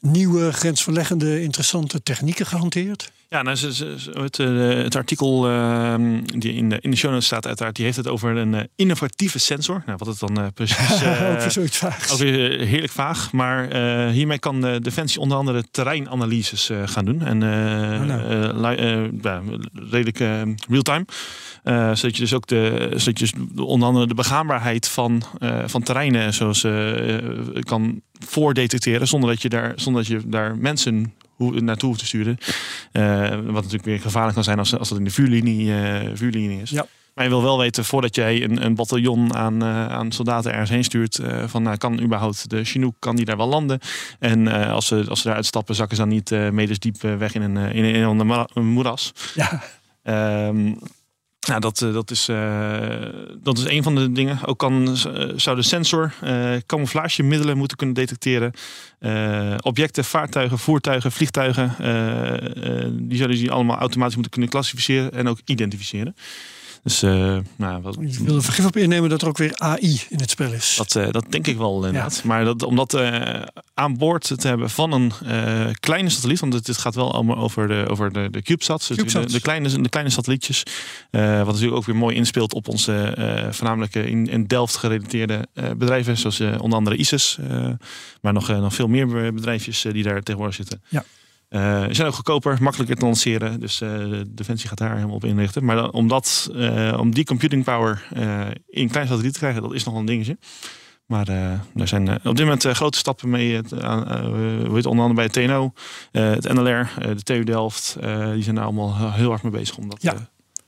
nieuwe grensverleggende interessante technieken gehanteerd? Ja, nou, het, eh, het artikel ehm, die in de, in de show notes staat uiteraard, die heeft het over een innovatieve sensor. Nou, wat het dan precies... Ook weer zoiets vaags. Ook weer heerlijk vaag. Maar hiermee kan de Defensie onder andere terreinanalyses gaan doen. En Oh, nou. redelijk real-time. Eh, zodat je dus ook de, zodat je dus onder andere de begaanbaarheid van, eh, van terreinen zoals, eh, kan voordetecteren. Zonder dat je daar, zonder dat je daar mensen hoe, naartoe hoeft te sturen. Wat natuurlijk weer gevaarlijk kan zijn als, als dat in de vuurlinie, vuurlinie is. Ja. Maar je wil wel weten voordat jij een, een bataljon aan, aan soldaten ergens heen stuurt. van nou, kan überhaupt de Chinook kan die daar wel landen? En als, ze, als ze daar uitstappen, zakken ze dan niet medes diep weg in een, in een, in een moeras. Ja, Ehm, nou, dat, eh, dat, is, eh, dat is een van de dingen. Ook kan, eh, zou de sensor camouflagemiddelen moeten kunnen detecteren. Objecten, vaartuigen, voertuigen, vliegtuigen. die zouden die allemaal automatisch moeten kunnen klassificeren en ook identificeren. Dus eh, nou, wat, ik wil er vergif op innemen dat er ook weer AI in het spel is. dat, eh, dat denk ik wel inderdaad. Maar dat, om dat eh, aan boord te hebben van een kleine satelliet, want het, het gaat wel allemaal over de, over de, de CubeSats, CubeSats. De, de, kleine, de kleine satellietjes. wat natuurlijk ook weer mooi inspeelt op onze voornamelijk in, in Delft gerelateerde bedrijven, zoals onder andere ISIS, maar nog, nog veel meer bedrijfjes die daar tegenwoordig zitten. Ja. Eh, ze zijn ook goedkoper, makkelijker te lanceren. Dus de Defensie gaat daar helemaal op inrichten. Maar dan, om, dat, eh, om die computing power in klein satelliet te krijgen, dat is nog een dingetje. Maar daar zijn op dit moment grote stappen mee. Het, onder andere bij het TNO, het NLR, de TU Delft. die zijn daar allemaal heel hard mee bezig. Om dat, Ja.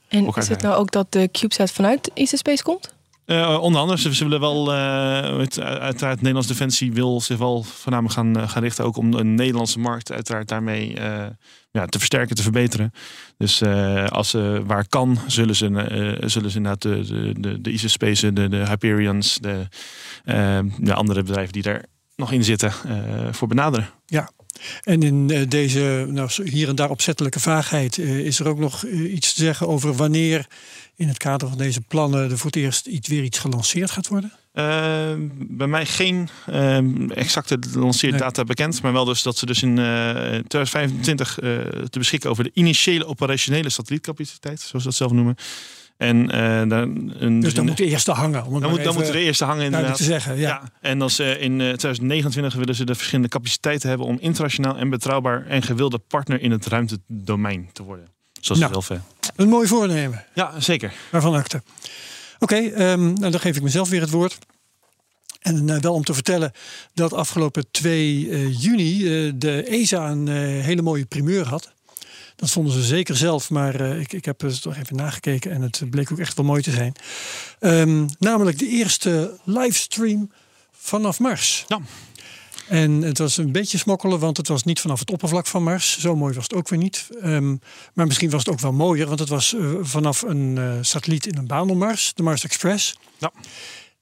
En is het nou ook dat de CubeSat vanuit IC Space komt? Eh, onder andere, ze, willen wel, eh, het, uiteraard, Nederlands Defensie wil zich wel voornamelijk gaan, eh, gaan richten ook om de Nederlandse markt uiteraard daarmee ja, te versterken, te verbeteren. Dus als ze waar kan, zullen ze, zullen ze inderdaad de, de, de, de ISIS Space, de, de Hyperions, de, de andere bedrijven die daar nog in zitten, voor benaderen. En in deze nou, hier en daar opzettelijke vaagheid is er ook nog iets te zeggen over wanneer in het kader van deze plannen er voor het eerst iets, weer iets gelanceerd gaat worden? Eh, bij mij geen eh, exacte lanceerdata bekend, maar wel dus dat ze dus in eh 2025 eh, te beschikken over de initiële operationele satellietcapaciteit, zoals ze dat zelf noemen. En eh, dan, een, Dus dan een- moet de eerste hangen. Om dan, moet, dan moeten de eerste hangen inderdaad. te zeggen. Ja. Ja. en als ze in eh, 2029 willen ze de verschillende capaciteiten hebben om internationaal en betrouwbaar en gewilde partner in het ruimtedomein te worden. Zoals Nou. zelf. Een mooi voornemen. Ja, zeker. Waarvan akte. Oké, ehm, nou dan geef ik mezelf weer het woord. En eh, wel om te vertellen dat afgelopen 2 eh, juni eh, de ESA een hele mooie primeur had. Dat vonden ze zeker zelf, maar ik, ik heb het toch even nagekeken en het bleek ook echt wel mooi te zijn. Ehm, namelijk de eerste livestream vanaf Mars. Ja. En het was een beetje smokkelen, want het was niet vanaf het oppervlak van Mars. Zo mooi was het ook weer niet. Ehm, maar misschien was het ook wel mooier, want het was eh, vanaf een eh, satelliet in een baan om Mars, de Mars Express. Ja.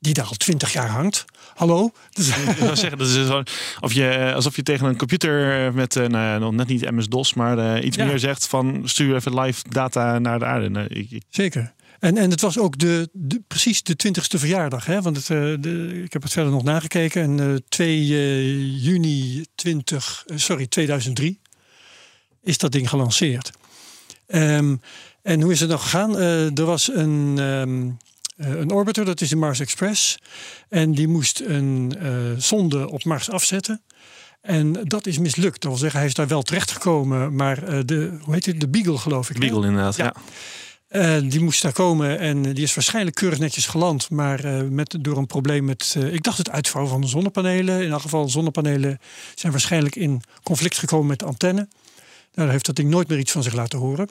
Die daar al twintig jaar hangt. Hallo? Dus, Ik zou zeggen, dat is of je, eh, alsof je tegen een computer met, eh, nou net niet MS-DOS, maar eh, iets Ja. meer zegt van stuur even live data naar de aarde. Nou, ik, ik- Zeker. En, en het was ook de, de, precies de twintigste verjaardag. Hè? Want het, eh, de, ik heb het verder nog nagekeken. En eh 2 eh, juni 20, eh, sorry, 2003 is dat ding gelanceerd. Ehm, en hoe is het nog gegaan? Er was een, ehm, eh, een orbiter, dat is de Mars Express. En die moest een zonde op Mars afzetten. En dat is mislukt. Dat wil zeggen, hij is daar wel terechtgekomen. Maar de, hoe heet het? De Beagle geloof ik. Beagle inderdaad, Ja. ja. Eh, die moest daar komen en die is waarschijnlijk keurig netjes geland. Maar eh, met, door een probleem met, eh, ik dacht het uitvouwen van de zonnepanelen. In elk geval, zonnepanelen zijn waarschijnlijk in conflict gekomen met de antenne. Nou, daar heeft dat ding nooit meer iets van zich laten horen.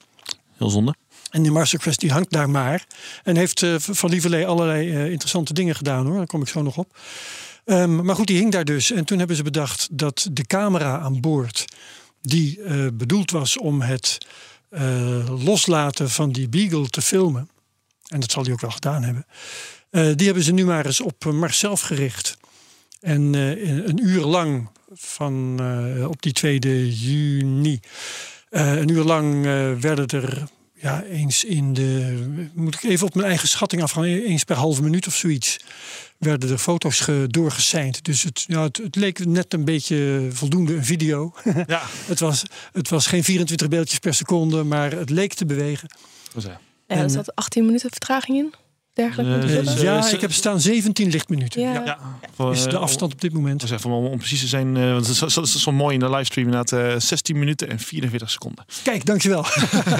Heel zonde. En die Mars Express die hangt daar maar. En heeft van lieverlee allerlei interessante dingen gedaan hoor. Daar kom ik zo nog op. Ehm, maar goed, die hing daar dus. En toen hebben ze bedacht dat de camera aan boord... die bedoeld was om het eh, loslaten van die Beagle te filmen... en dat zal hij ook wel gedaan hebben... eh, die hebben ze nu maar eens op Mars zelf gericht. En eh, een uur lang van, op die 2 juni... een uur lang werden er ja, eens in de. Moet ik even op mijn eigen schatting afgaan. Eens per halve minuut of zoiets. Werden er foto's ge, doorgeseind. Dus het, ja, het, het leek net een beetje voldoende een video. Ja, het, was, het was geen 24 beeldjes per seconde, maar het leek te bewegen. Ja, En- er zat 18 minuten vertraging in. Dergelijke. Eh, Dus, ja, ik heb staan 17 lichtminuten. ja. ja, voor, Is de eh, afstand op dit moment. om- om, precies te zijn, eh, want het is, zo- zo, zo mooi in de livestream inderdaad, eh 16 minuten en 44 seconden. Kijk, dankjewel.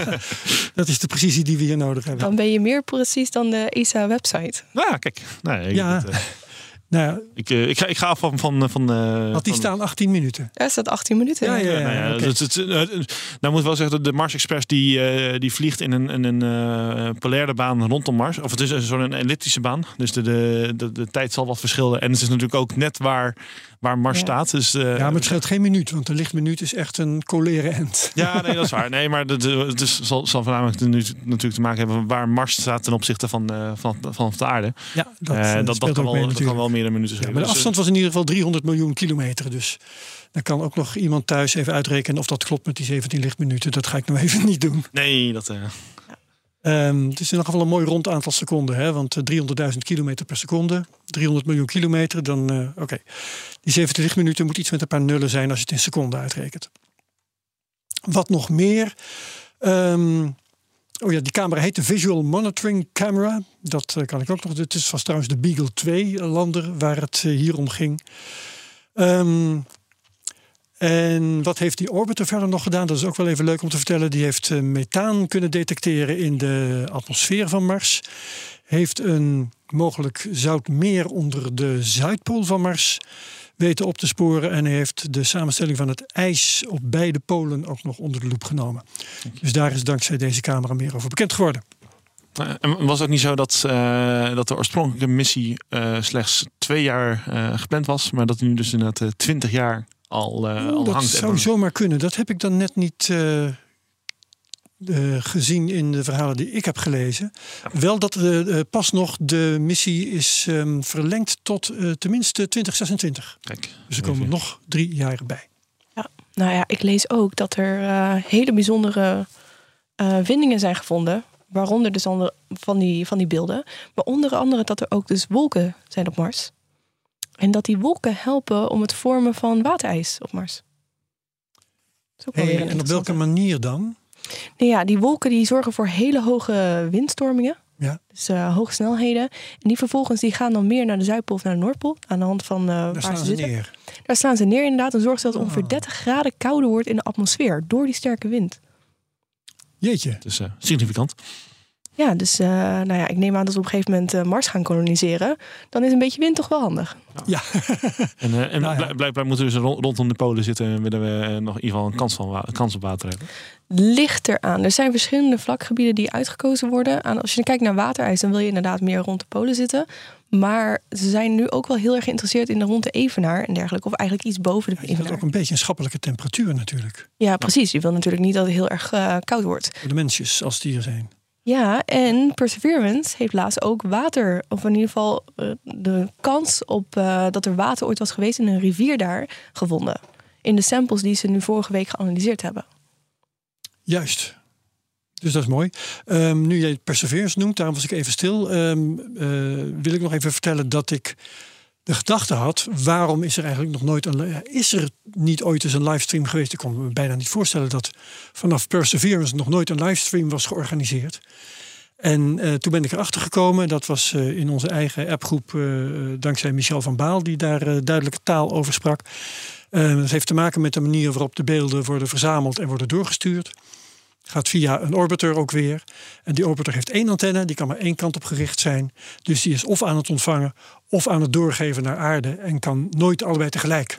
dat is de precisie die we hier nodig hebben. Dan ben je meer precies dan de ESA-website. Nou, kijk. Nee, ik, Ja. het, eh, Nou, ja, ik, eh, ik, ga, ik ga af van... van, van eh, had die van- staan 18 minuten. Daar staat 18 minuten. Ja, ja, Ja, nou ja, het- het- eh, nou moet ik wel zeggen, dat de Mars Express die, eh, die vliegt in een, in een eh, polaire baan rondom Mars. Of het is een zo'n elliptische baan. Dus de, de, de, de tijd zal wat verschillen. En het is natuurlijk ook net waar, waar Mars Ja. staat. Dus, eh, Ja, maar het scheelt geen minuut, want een lichtminuut is echt een coleren end. Ja, nee, dat is waar. Nee, maar het het is, zal, zal voornamelijk nu natuurlijk te maken hebben waar Mars staat ten opzichte van, eh, van, van de aarde. Ja, dat, Eh, dat, kan ook wel, mee dat kan wel meer dan minuten Ja, schelen. maar de Dus, afstand was in ieder geval 300 miljoen kilometer. Dus dan kan ook nog iemand thuis even uitrekenen of dat klopt met die 17 lichtminuten. Dat ga ik nou even niet doen. nee, dat... eh, Ehm, het is in ieder geval een mooi rond aantal seconden. Hè? Want eh, 300.000 kilometer per seconde, 300 miljoen kilometer. Dan, eh, oké. Die 17 lichtminuten moet iets met een paar nullen zijn als je het in seconden uitrekent. Wat nog meer? Ehm, oh ja, die camera heet de Visual Monitoring Camera. Dat eh, kan ik ook nog. Dit is, was trouwens de Beagle 2 lander waar het eh, hier om ging. Ehm, en wat heeft die orbiter verder nog gedaan? Dat is ook wel even leuk om te vertellen. Die heeft eh, methaan kunnen detecteren in de atmosfeer van Mars. Heeft een mogelijk zout meer onder de Zuidpool van Mars weten op te sporen. En heeft de samenstelling van het ijs op beide polen ook nog onder de loep genomen. Dus daar is dankzij deze camera meer over bekend geworden. Eh, En was het ook niet zo dat, eh, dat de oorspronkelijke missie slechts twee jaar gepland was, maar dat nu dus inderdaad twintig jaar al, eh, al dat hangt? zou zomaar kunnen. Dat heb ik dan net niet eh, eh, gezien in de verhalen die ik heb gelezen. Wel dat pas nog de missie is ehm, verlengd tot eh, tenminste 2026. Kijk, Dus er komen even. nog drie jaar bij. Nou ja, ik lees ook dat er eh, hele bijzondere eh, vindingen zijn gevonden. Waaronder dus van die, van die beelden. Maar onder andere dat er ook dus wolken zijn op Mars. En dat die wolken helpen om het vormen van waterijs op Mars. Dat is ook wel Hey, weer een en op welke manier dan? Nee, ja, die wolken die zorgen voor hele hoge windstormingen. Ja. Dus eh, hoge snelheden. En die vervolgens die gaan dan meer naar de Zuidpool of naar de Noordpool. Aan de hand van eh, Daar waar staan ze zitten. neer. Daar slaan ze neer inderdaad. En zorgt ze dat het ongeveer Oh. 30 graden kouder wordt in de atmosfeer. Door die sterke wind. Jeetje. Is eh, significant. Ja, dus eh, nou ja, ik neem aan dat we op een gegeven moment eh, Mars gaan koloniseren. Dan is een beetje wind toch wel handig. Ja, En, eh, en Nou ja. blijkbaar moeten we dus ro- rondom de polen zitten en willen we nog in ieder geval een kans, van wa- kans op water hebben. Ligt eraan. Er zijn verschillende vlakgebieden die uitgekozen worden. Aan, als je kijkt naar waterijs, dan wil je inderdaad meer rond de polen zitten. Maar ze zijn nu ook wel heel erg geïnteresseerd in de rond de evenaar en dergelijke. Of eigenlijk iets boven de je wilt evenaar. ook een beetje een schappelijke temperatuur natuurlijk. Ja, precies. Je wil natuurlijk niet dat het heel erg koud wordt. Voor de mensjes als die er zijn. Ja, en Perseverance heeft laatst ook water, of in ieder geval eh, de kans op eh, dat er water ooit was geweest in een rivier daar gevonden. In de samples die ze nu vorige week geanalyseerd hebben. Juist. Dus dat is mooi. Ehm, nu jij Perseverance noemt, daarom was ik even stil. ehm, eh, wil ik nog even vertellen dat ik de gedachte had: waarom is er eigenlijk nog nooit een. Is er niet ooit eens een livestream geweest? Ik kon me bijna niet voorstellen dat vanaf Perseverance nog nooit een livestream was georganiseerd. En eh, toen ben ik erachter gekomen, dat was eh, in onze eigen appgroep, eh, dankzij Michel van Baal, die daar duidelijke taal over sprak. Dat heeft te maken met de manier waarop de beelden worden verzameld en worden doorgestuurd. Gaat via een orbiter ook weer. En die orbiter heeft één antenne, die kan maar één kant op gericht zijn. Dus die is of aan het ontvangen of aan het doorgeven naar aarde en kan nooit allebei tegelijk.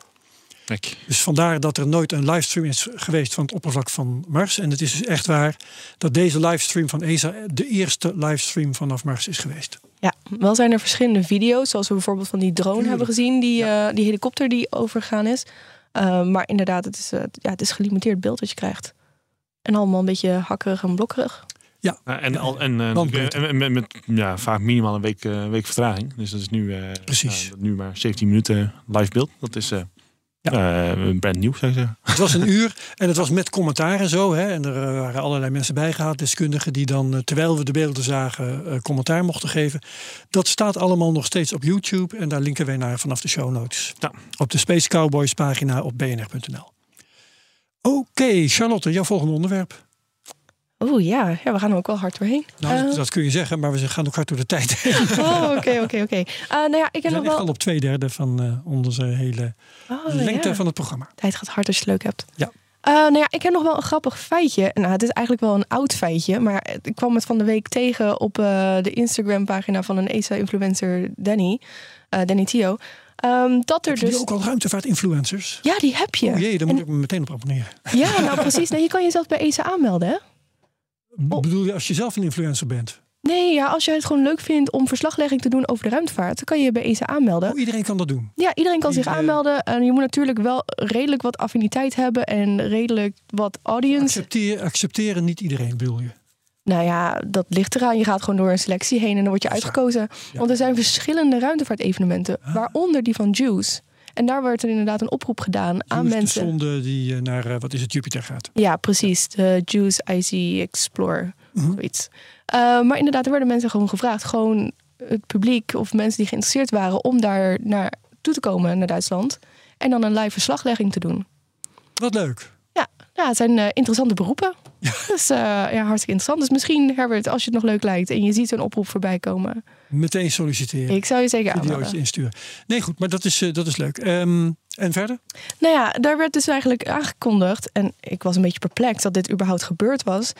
Kijk. Dus vandaar dat er nooit een livestream is geweest van het oppervlak van Mars. En het is dus echt waar dat deze livestream van ESA de eerste livestream vanaf Mars is geweest. Ja, wel zijn er verschillende video's, zoals we bijvoorbeeld van die drone Tuurlijk. hebben gezien, die, eh, die helikopter die overgegaan is. Uh, maar inderdaad, het is, uh, ja, het is gelimiteerd beeld wat je krijgt. En allemaal een beetje hakkerig en blokkerig. Ja, Ja, en, al, en, Bandbreedte. en, en met, met ja, vaak minimaal een week, uh, week vertraging. Dus dat is nu, uh, Precies. ja, nu maar 17 minuten live beeld. Dat is uh, Eh, brand nieuw, zou ik zeggen. Het was een uur en het was met commentaar en zo. Hè? En er eh, waren allerlei mensen bijgehaald, deskundigen, die dan, eh, terwijl we de beelden zagen, eh, commentaar mochten geven. Dat staat allemaal nog steeds op YouTube en daar linken wij naar vanaf de show notes. Ja. Op de Space Cowboys pagina op bnr.nl. Oké, Charlotte, jouw volgende onderwerp. Oeh ja. ja, we gaan er ook wel hard doorheen. Nou, Eh, dat, dat kun je zeggen, maar we gaan ook hard door de tijd oh, oké, oké, oké. Eh, Nou ja, ik heb nog wel... al op twee derde van eh, onze hele Oh, lengte ja. van het programma. Tijd gaat hard als je het leuk hebt. Ja. Eh, nou ja, ik heb nog wel een grappig feitje. Nou, het is eigenlijk wel een oud feitje, maar ik kwam het van de week tegen op eh, de Instagram-pagina van een ESA-influencer Danny, eh, Danny Tio. Ehm, dat er Heb je dus. ook al ruimtevaart-influencers? Ja, die heb je. Oh jee, daar En- moet ik me meteen op abonneren. Ja, nou precies. Nee, je kan jezelf bij ESA aanmelden, hè? Oh. Bedoel je als je zelf een influencer bent? Nee, ja, als je het gewoon leuk vindt om verslaglegging te doen over de ruimtevaart, dan kan je je bij ESA aanmelden. Oh, iedereen kan dat doen. Ja, iedereen kan zich aanmelden. En je moet natuurlijk wel redelijk wat affiniteit hebben en redelijk wat audience. Accepteer, accepteren niet iedereen, bedoel je? Nou ja, dat ligt eraan. Je gaat gewoon door een selectie heen en dan word je uitgekozen. Want er zijn verschillende ruimtevaartevenementen, Ah. waaronder die van Juice. En daar werd er inderdaad een oproep gedaan aan Juice, mensen. De zonde die eh, naar, eh, wat is het, Jupiter gaat. Ja, precies. De Juice IC Explorer. Zoiets. Eh, maar inderdaad, er werden mensen gewoon gevraagd. Gewoon het publiek of mensen die geïnteresseerd waren om daar naar toe te komen naar Duitsland. En dan een live verslaglegging te doen. Wat leuk. Ja, ja het zijn eh, interessante beroepen. Dus eh, ja, hartstikke interessant. Dus misschien, Herbert, als je het nog leuk lijkt en je ziet een oproep voorbij komen. Meteen solliciteren. Ik zou je zeker Videootje aanmelden. insturen. Nee, goed, maar dat is, eh, dat is leuk. Ehm, en verder? Nou ja, daar werd dus eigenlijk aangekondigd. En ik was een beetje perplex dat dit überhaupt gebeurd was.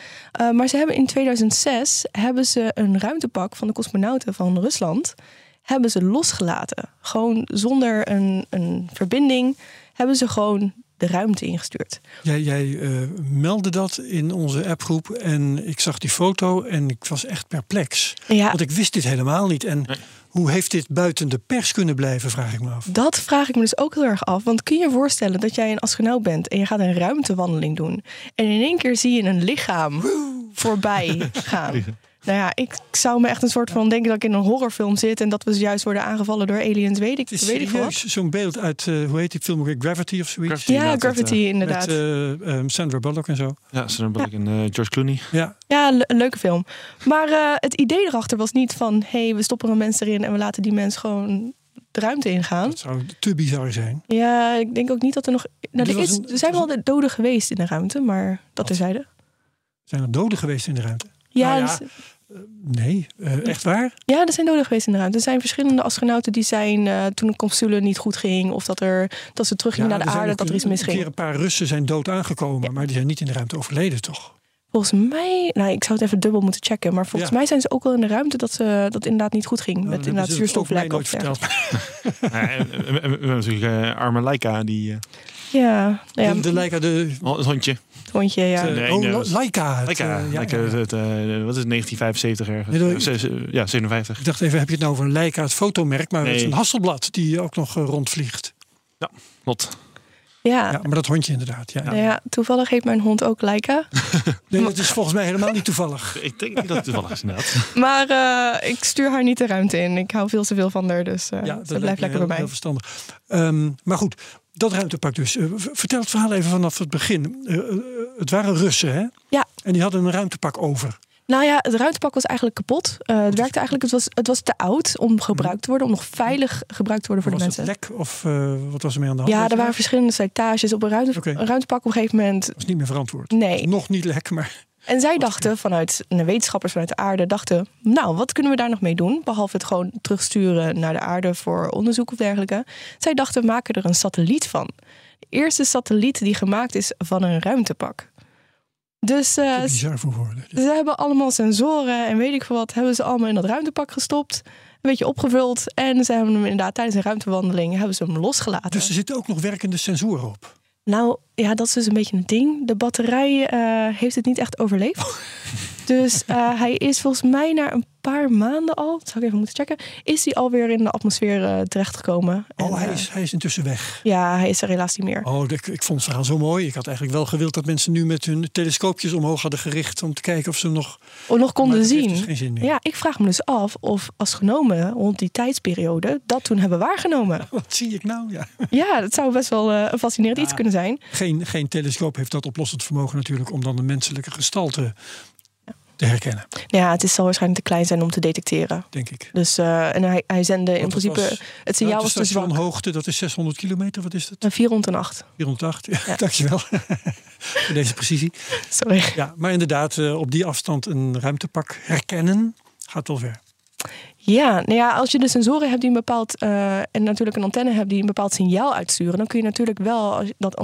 Maar ze hebben in 2006 hebben ze een ruimtepak van de cosmonauten van Rusland. Hebben ze losgelaten. Gewoon zonder een, een verbinding hebben ze gewoon de ruimte ingestuurd. Jij, jij uh, meldde dat in onze appgroep en ik zag die foto en ik was echt perplex. Ja. Want ik wist dit helemaal niet. En Nee. hoe heeft dit buiten de pers kunnen blijven, vraag ik me af. Dat vraag ik me dus ook heel erg af. Want kun je je voorstellen dat jij een astronaut bent en je gaat een ruimtewandeling doen. En in één keer zie je een lichaam voorbij gaan. Nou ja, ik zou me echt een soort van denken dat ik in een horrorfilm zit en dat we juist worden aangevallen door aliens, weet ik, weet ik wat. zo'n beeld uit, uh, hoe heet die film ook weer? Gravity of zoiets? Gravity. Ja, Gravity dat, inderdaad. Met uh, um, Sandra Bullock en zo. Ja, Sandra Bullock en uh, George Clooney. Ja, Ja, le- een leuke film. Maar uh, het idee erachter was niet van... hé, hey, we stoppen een mens erin en we laten die mens gewoon de ruimte ingaan. dat zou te bizar zijn. Ja, ik denk ook niet dat er nog... Nou, er, is, een- er zijn wel de doden geweest in de ruimte, maar dat Wat? terzijde. Zijn er doden geweest in de ruimte? Ja, Nou ja, dus- Nee, uh, echt waar? ja, er zijn doden geweest in de ruimte. Er zijn verschillende astronauten die zijn uh, toen een capsule niet goed ging... of dat, er, dat ze teruggingen Ja, naar de er aarde, dat er iets Een misging. keer een paar Russen zijn dood aangekomen, maar die zijn niet in de ruimte overleden, toch? Volgens mij, nou, ik zou het even dubbel moeten checken... maar volgens Ja. mij zijn ze ook wel in de ruimte dat, ze, dat het inderdaad niet goed ging... Nou, met inderdaad nooit of verteld. We, hebben natuurlijk uh, arme Laika, die, uh, Ja, nou ja De, de Leica, de... het hondje. Hondje, ja. Nee, oh, nee, Laika. het, ja, Laika, ja, ja. Het, uh, wat is het, 1975 ergens? Nee, Uh, uh, ja, 57. Ik dacht even, heb je het nou over Leica, het fotomerk, maar het is Nee. een Hasselblad die ook nog eh, rondvliegt. Lot. Ja. Ja, maar dat hondje inderdaad. Ja. Nou ja, toevallig heet mijn hond ook Laika. Nee, dat is volgens mij helemaal niet toevallig. Ik denk niet dat het toevallig is inderdaad. Maar eh, ik stuur haar niet de ruimte in. Ik hou veel te veel van haar, dus eh, Ja, dat blijft lekker heel, bij mij. heel verstandig. Ehm, maar goed, dat ruimtepak dus. Eh, vertel het verhaal even vanaf het begin. Eh, eh, het waren Russen, hè? Ja. En die hadden een ruimtepak over. Nou ja, het ruimtepak was eigenlijk kapot. Het werkte eigenlijk, het was, het was te oud om gebruikt te worden, om nog veilig gebruikt te worden voor was de het mensen. lek of wat was er mee aan de hand? Ja, er waren verschillende slijtages op een, ruimte, een ruimtepak op een gegeven moment. Dat is niet meer verantwoord. Nee. Nog niet lek, maar En zij dachten vanuit, de wetenschappers vanuit de aarde dachten, nou, wat kunnen we daar nog mee doen? Behalve het gewoon terugsturen naar de aarde voor onderzoek of dergelijke. Zij dachten, we maken er een satelliet van. De eerste satelliet die gemaakt is van een ruimtepak. Dus eh, te bizar voor woorden. ze hebben allemaal sensoren en weet ik veel wat, hebben ze allemaal in dat ruimtepak gestopt. Een beetje opgevuld. En ze hebben hem inderdaad tijdens een ruimtewandeling hebben ze hem losgelaten. Dus er zitten ook nog werkende sensoren op. Nou ja, dat is dus een beetje een ding. De batterij eh, heeft het niet echt overleefd. Dus eh, hij is volgens mij na een paar maanden al, dat zou ik even moeten checken, is hij alweer in de atmosfeer eh, terechtgekomen. En, Oh, hij eh, is, hij is intussen weg. Ja, hij is er helaas niet meer. Oh, ik, ik vond het verhaal zo mooi. Ik had eigenlijk wel gewild dat mensen nu met hun telescoopjes omhoog hadden gericht om te kijken of ze hem nog. Of nog konden zien. dus geen zin meer. Ja, ik vraag me dus af of astronomen rond die tijdsperiode dat toen hebben waargenomen. Wat zie ik nou? Ja. Ja, dat zou best wel een fascinerend iets kunnen zijn. Geen, geen telescoop heeft dat oplossend vermogen natuurlijk om dan de menselijke gestalte te herkennen, Ja, het is zal waarschijnlijk te klein zijn om te detecteren. denk ik. Dus, eh, en hij, hij zende in Want principe, was- het signaal was te zwak. hoogte, dat is 600 kilometer. Wat is? Een 408, 408. Ja, Ja. Dankjewel voor deze precisie. sorry. Ja, maar inderdaad, eh, op die afstand een ruimtepak herkennen gaat wel ver. Ja, nou ja, als je de sensoren hebt die een bepaald, eh, en natuurlijk een antenne hebt die een bepaald signaal uitsturen, dan kun je natuurlijk wel als je dat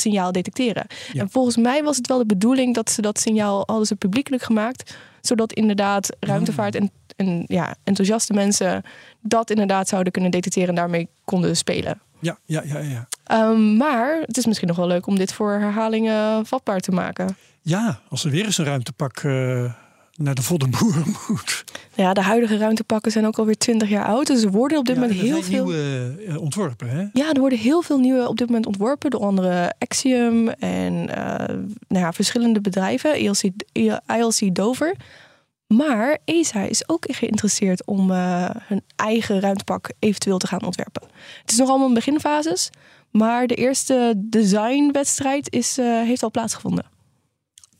signaal detecteren. Ja. En volgens mij was het wel de bedoeling dat ze dat signaal hadden ze publiekelijk gemaakt, zodat inderdaad ruimtevaart en, en ja, enthousiaste mensen dat inderdaad zouden kunnen detecteren en daarmee konden spelen. Ja, ja, ja, ja. Ehm, maar het is misschien nog wel leuk om dit voor herhalingen vatbaar te maken. Ja, als er weer eens een ruimtepak eh, naar de Voddenboer moet. Ja, de huidige ruimtepakken zijn ook alweer 20 jaar oud. Dus er worden op dit Ja, moment heel veel. nieuwe eh, ontworpen, hè? Ja, er worden heel veel nieuwe op dit moment ontworpen door andere Axiom en eh, nou ja, verschillende bedrijven, E ILC, ILC Dover. Maar ESA is ook geïnteresseerd om eh, hun eigen ruimtepak eventueel te gaan ontwerpen. Het is nog allemaal in beginfases, maar de eerste designwedstrijd is, heeft al plaatsgevonden.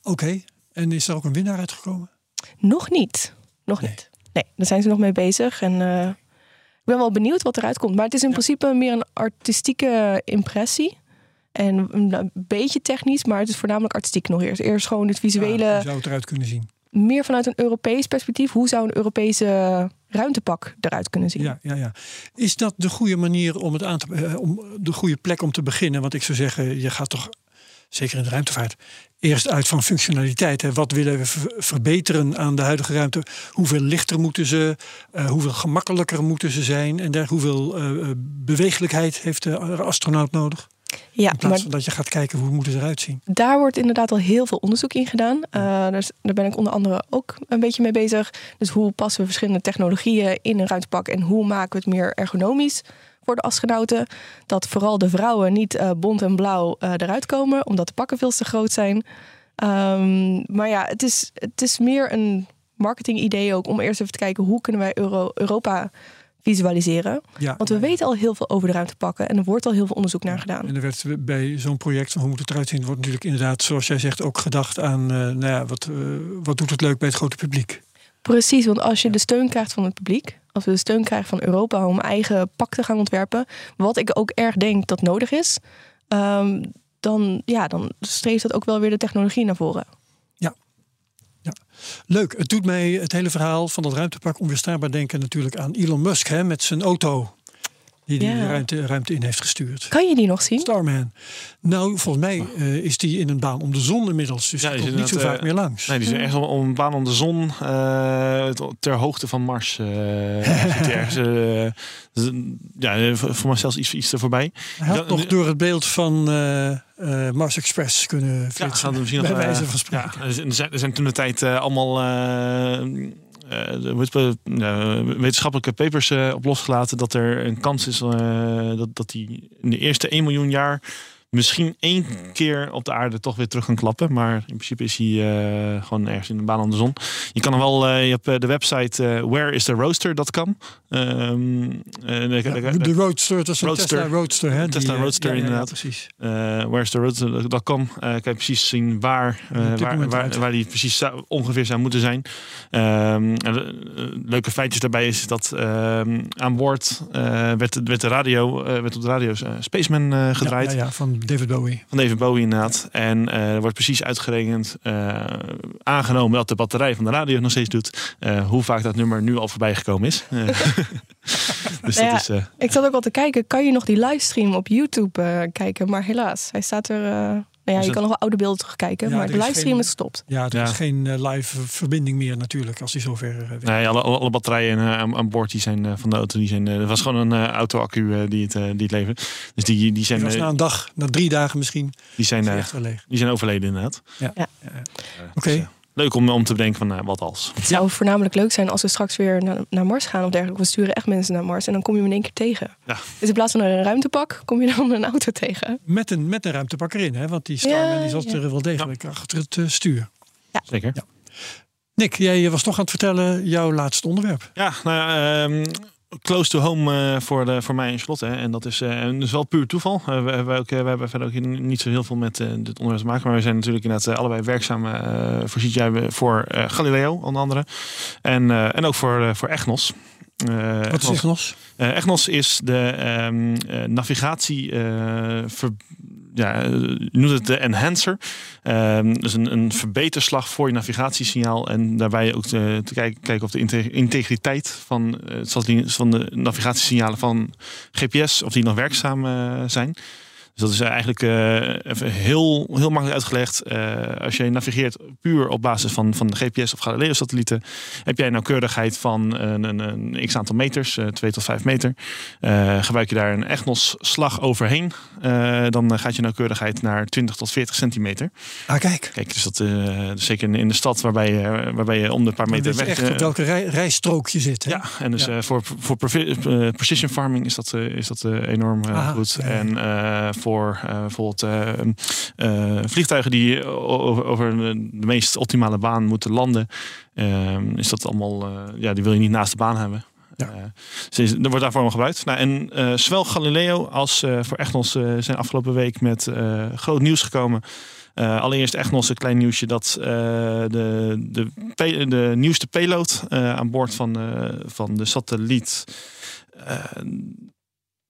Oké, en is er ook een winnaar uitgekomen? Nog niet. Nog Nee. niet. Nee, daar zijn ze nog mee bezig. En eh, ik ben wel benieuwd wat eruit komt. Maar het is in Ja. principe meer een artistieke impressie. En een beetje technisch, maar het is voornamelijk artistiek nog eerst. Eerst gewoon het visuele, Ja, hoe zou het eruit kunnen zien? meer vanuit een Europees perspectief. Hoe zou een Europese ruimtepak eruit kunnen zien? Ja, ja, ja. Is dat de goede manier om het aan te, eh, om de goede plek om te beginnen? Want ik zou zeggen, je gaat toch, zeker in de ruimtevaart, eerst uit van functionaliteit. Hè. Wat willen we ver- verbeteren aan de huidige ruimte? Hoeveel lichter moeten ze? Eh, hoeveel gemakkelijker moeten ze zijn? En daar, hoeveel eh, eh, beweeglijkheid heeft de astronaut nodig? Ja, In plaats maar van dat je gaat kijken hoe moeten ze eruit zien. daar wordt inderdaad al heel veel onderzoek in gedaan. Daar ben ik onder andere ook een beetje mee bezig. Dus hoe passen we verschillende technologieën in een ruimtepak en hoe maken we het meer ergonomisch voor de astronauten? Dat vooral de vrouwen niet eh, bont en blauw eh, eruit komen, omdat de pakken veel te groot zijn. Ehm, maar ja, het is, het is meer een marketing-idee ook om eerst even te kijken hoe kunnen wij Euro- Europa visualiseren. Ja, Want we weten al heel veel over de ruimtepakken en er wordt al heel veel onderzoek naar gedaan. En er werd bij zo'n project van hoe moet het eruit zien, wordt natuurlijk inderdaad, zoals jij zegt, ook gedacht aan eh, nou ja, wat, wat doet het leuk bij het grote publiek. Precies, want als je de steun krijgt van het publiek, als we de steun krijgen van Europa om eigen pak te gaan ontwerpen, wat ik ook erg denk dat nodig is, ehm, dan, ja, dan streeft dat ook wel weer de technologie naar voren. Leuk, het doet mij het hele verhaal van dat ruimtepak onweerstaanbaar denken natuurlijk aan Elon Musk hè, met zijn auto. Die die Ja. ruimte, ruimte in heeft gestuurd. Kan je die nog zien? Starman. Nou, volgens mij eh, is die in een baan om de zon inmiddels. Dus Ja, die komt niet zo vaak eh, meer langs. Nee, die is echt om, om een baan om de zon eh, ter hoogte van Mars. eh ergens, ja, voor mij zelfs iets, iets er voorbij. Hij had Ja, nog door het beeld van eh, eh, Mars Express kunnen Ja, flitsen. gaan we misschien bij nog, wijze van spreken. Ja, er zijn- er zijn, toen de tijd allemaal eh, eh, wetenschappelijke papers eh, op losgelaten dat er een kans is eh, dat, dat die in de eerste 1 miljoen jaar misschien één keer op de aarde toch weer terug kan klappen. Maar in principe is hij eh, gewoon ergens in de baan om de zon. Je kan hem wel, eh, je hebt eh, de website eh whereistheroaster.com. Ehm eh, daar- Ja, de Roadster, dat is een Roadster. Tesla Roadster. Hè? Tesla Die, Roadster, ja, ja, ja, inderdaad. precies. eh where's the road.com uh, kan je precies zien waar, eh, waar, waar, waar die precies zou- ongeveer zou moeten zijn. Ehm, de, eh, leuke feitjes daarbij is dat ehm, aan boord eh, werd, werd de radio, eh, werd op de radio Spaceman eh, gedraaid. Ja, ja, ja, van David Bowie. Van David Bowie inderdaad. En eh, er wordt precies uitgerekend, eh, aangenomen dat de batterij van de radio nog steeds doet, eh, hoe vaak dat nummer nu al voorbij gekomen is. Dus Nou ja, dat is... eh, Ik zat ook al te kijken, kan je nog die livestream op YouTube eh, kijken? Maar helaas, hij staat er. Eh, nou ja, Is je kan nog wel oude beelden terugkijken, Ja, maar er de is livestream geen- is gestopt. Ja, er Ja. is geen eh, live verbinding meer natuurlijk als hij zover uh, werkt. Nee, alle, alle, alle batterijen eh, aan, aan boord die zijn, eh, van de auto, die zijn, eh, het was gewoon een eh, auto-accu eh, die, het, eh, die het levert. Dus die, die, Die zijn, was eh, na een dag, na drie dagen misschien, die, zijn, is eh, hij echt wel leeg. die zijn overleden inderdaad. Oké. Dus, eh, leuk om, om te bedenken van wat als. Het zou voornamelijk leuk zijn als we straks weer naar, naar Mars gaan of dergelijke. We sturen echt mensen naar Mars en dan kom je hem in één keer tegen. Ja. Dus in plaats van een ruimtepak, kom je dan een auto tegen. Met een, met een ruimtepak erin, hè? want die Starman Ja, die zat ja. er wel degelijk achter het eh, stuur. Zeker. Ja. Nick, jij was nog aan het vertellen jouw laatste onderwerp. Ja, nou ja, ehm, close to home eh, voor, de, voor mij en Charlotte. Hè. En dat is, eh, en dat is wel puur toeval. Eh, we, hebben ook, we hebben verder ook niet zo heel veel met dit onderwerp te maken. Maar we zijn natuurlijk inderdaad eh, allebei werkzaam voor CGI, voor Galileo onder andere. En, en ook voor, voor EGNOS. Wat is EGNOS? EGNOS is de eh, navigatie. ver- ja, eh, je noemt het de enhancer. Ehm, dus een, een verbeterslag voor je navigatiesignaal. En daarbij ook te, te kijken, kijken of de inte- integriteit van, eh, van de navigatiesignalen van GPS, of die nog werkzaam eh, zijn. Dus dat is eigenlijk eh, even heel, heel makkelijk uitgelegd. Eh, als je navigeert puur op basis van, van de GPS of Galileo-satellieten, heb jij een nauwkeurigheid van een, een, een x aantal meters, eh 2 tot 5 meter. Eh, gebruik je daar een EGNOS-slag overheen, eh, dan gaat je nauwkeurigheid naar 20 tot 40 centimeter. Ah, kijk. Kijk, dus dat eh, dus zeker in, in de stad waarbij je, waarbij je om de paar meter weg... echt eh, op welke rij, rijstrook je zit. Hè? ja, en dus Ja. eh, voor, voor eh, precision farming is dat, eh, is dat eh, enorm eh, Aha, goed. ja. En eh, voor eh, bijvoorbeeld eh, eh, vliegtuigen die over, over de meest optimale baan moeten landen, eh, is dat allemaal, ja, die wil je niet naast de baan hebben. Ja. Dus is- er wordt daarvoor gebruikt. Nou, en eh, zowel Galileo als eh, voor eh, zijn afgelopen week met groot nieuws gekomen. Allereerst EGNOS, een klein nieuwsje dat de, de, de nieuwste payload aan boord van, van de satelliet.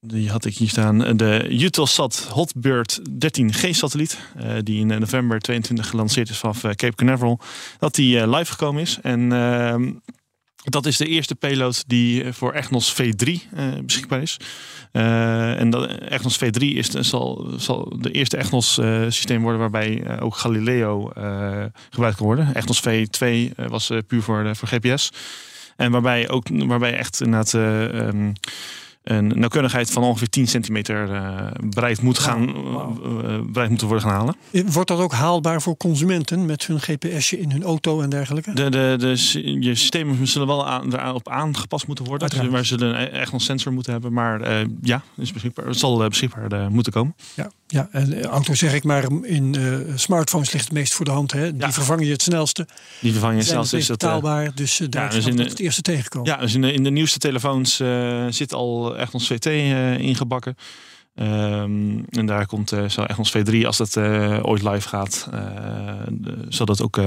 Die had ik hier staan. De Eutelsat Hotbird 13G satelliet. eh, die in november 22 gelanceerd is vanaf eh, Cape Canaveral. Dat die eh, live gekomen is. En ehm, dat is de eerste payload die voor EGNOS V3 eh, beschikbaar is. En dat, EGNOS V3 is, zal, zal de eerste EGNOS systeem worden waarbij ook Galileo gebruikt kan worden. EGNOS V2 eh, was puur voor, voor GPS. En waarbij ook waarbij echt inderdaad ehm, een nauwkeurigheid van ongeveer 10 centimeter bereid moet gaan bereid moeten worden gaan halen. Wordt dat ook haalbaar voor consumenten met hun GPSje in hun auto en dergelijke? De, de, de, je systemen zullen wel aan, daarop aangepast moeten worden. Dus Uiteraard. we zullen echt nog sensor moeten hebben. Maar ja, is beschikbaar. het zal beschikbaar moeten komen. Ja, ja en auto zeg ik maar, in smartphones ligt het meest voor de hand. Hè? Die Ja. vervang je het snelste. Die vervang je het Is dat, eh, betaalbaar, dus daar ja, ja, dus in het de- het eerste tegenkomen. ja, dus in de, in de nieuwste telefoons zit al echt ons VT eh, ingebakken. Ehm, en daar komt eh zo echt ons V3 als dat eh, ooit live gaat. de- zal dat ook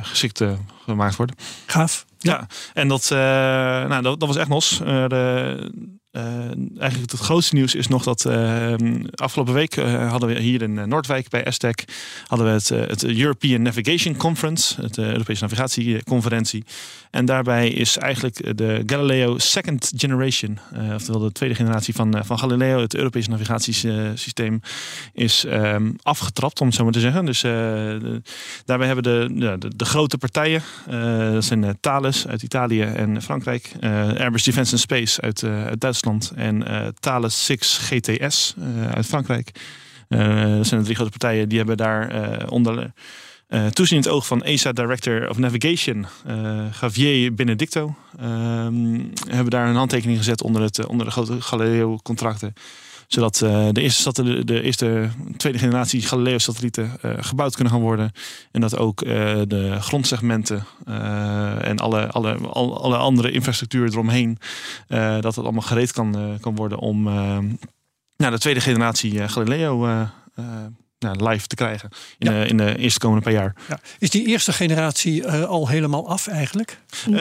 geschikt gemaakt worden. Gaaf. Ja, en dat, nou, dat, dat was echt nos. De, eh, eigenlijk het grootste nieuws is nog dat eh, afgelopen week eh, hadden we hier in eh, Noordwijk bij ESTEC hadden we het, het European Navigation Conference, het Europese navigatieconferentie. En daarbij is eigenlijk de Galileo Second Generation, oftewel de tweede generatie van, van Galileo, het Europese navigatiesysteem, is ehm, afgetrapt, om het zo maar te zeggen. Dus daarbij hebben de, de, de grote partijen, dat zijn Thales uit Italië en Frankrijk, Airbus Defence and Space uit, uit Duitsland en eh, Thales 6 GTS eh, uit Frankrijk. Eh, dat zijn de drie grote partijen die hebben daar onder toezien in het oog van ESA Director of Navigation, Javier Benedicto, ehm, hebben daar een handtekening gezet onder, het, onder de grote Galileo-contracten zodat eh, de, eerste satelli- de eerste tweede generatie Galileo-satellieten eh, gebouwd kunnen gaan worden. En dat ook eh, de grondsegmenten en alle, alle, al- alle andere infrastructuur eromheen, dat het allemaal gereed kan, kan worden om nou, de tweede generatie Galileo nou, live te krijgen in, Ja. de, in de eerste komende paar jaar. Ja. Is die eerste generatie eh, al helemaal af eigenlijk? Eh,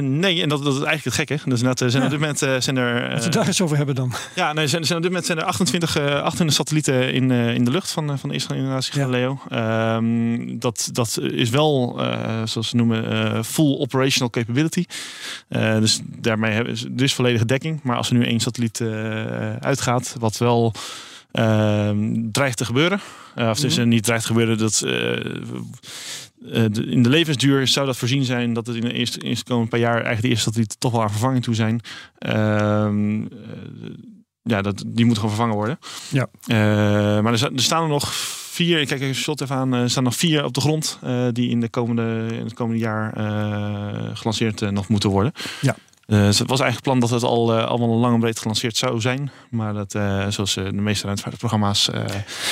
nee, en dat, dat is eigenlijk het gekke. Dus eh, zijn Ja. op dit moment eh, zijn er. Als we eh, daar eens over hebben dan. Ja, nee, zijn, zijn op dit moment zijn er 28, eh 28 satellieten in, eh, in de lucht van, eh, van de eerste generatie. Galileo. Ehm, dat, dat is wel, eh, zoals ze noemen, eh, full operational capability. Eh, dus daarmee hebben ze dus volledige dekking. Maar als er nu één satelliet eh, uitgaat, wat wel dreigt te gebeuren. Eh, of het is Mhm. niet dreigt te gebeuren, dat eh, eh, de- in de levensduur zou dat voorzien zijn dat het in de eerste, eerste komende paar jaar eigenlijk de eerste satellieten toch wel aan vervanging toe zijn. Ehm, eh, ja, dat, die moet gewoon vervangen worden. Ja. Maar er, er staan er nog vier, ik kijk even shot even aan, er staan nog vier op de grond die in, de komende, in het komende jaar gelanceerd nog moeten worden. Ja. Uh, het was eigenlijk plan dat het al uh, allemaal lang en breed gelanceerd zou zijn. Maar dat, uh, zoals de meeste ruimtevaartprogramma's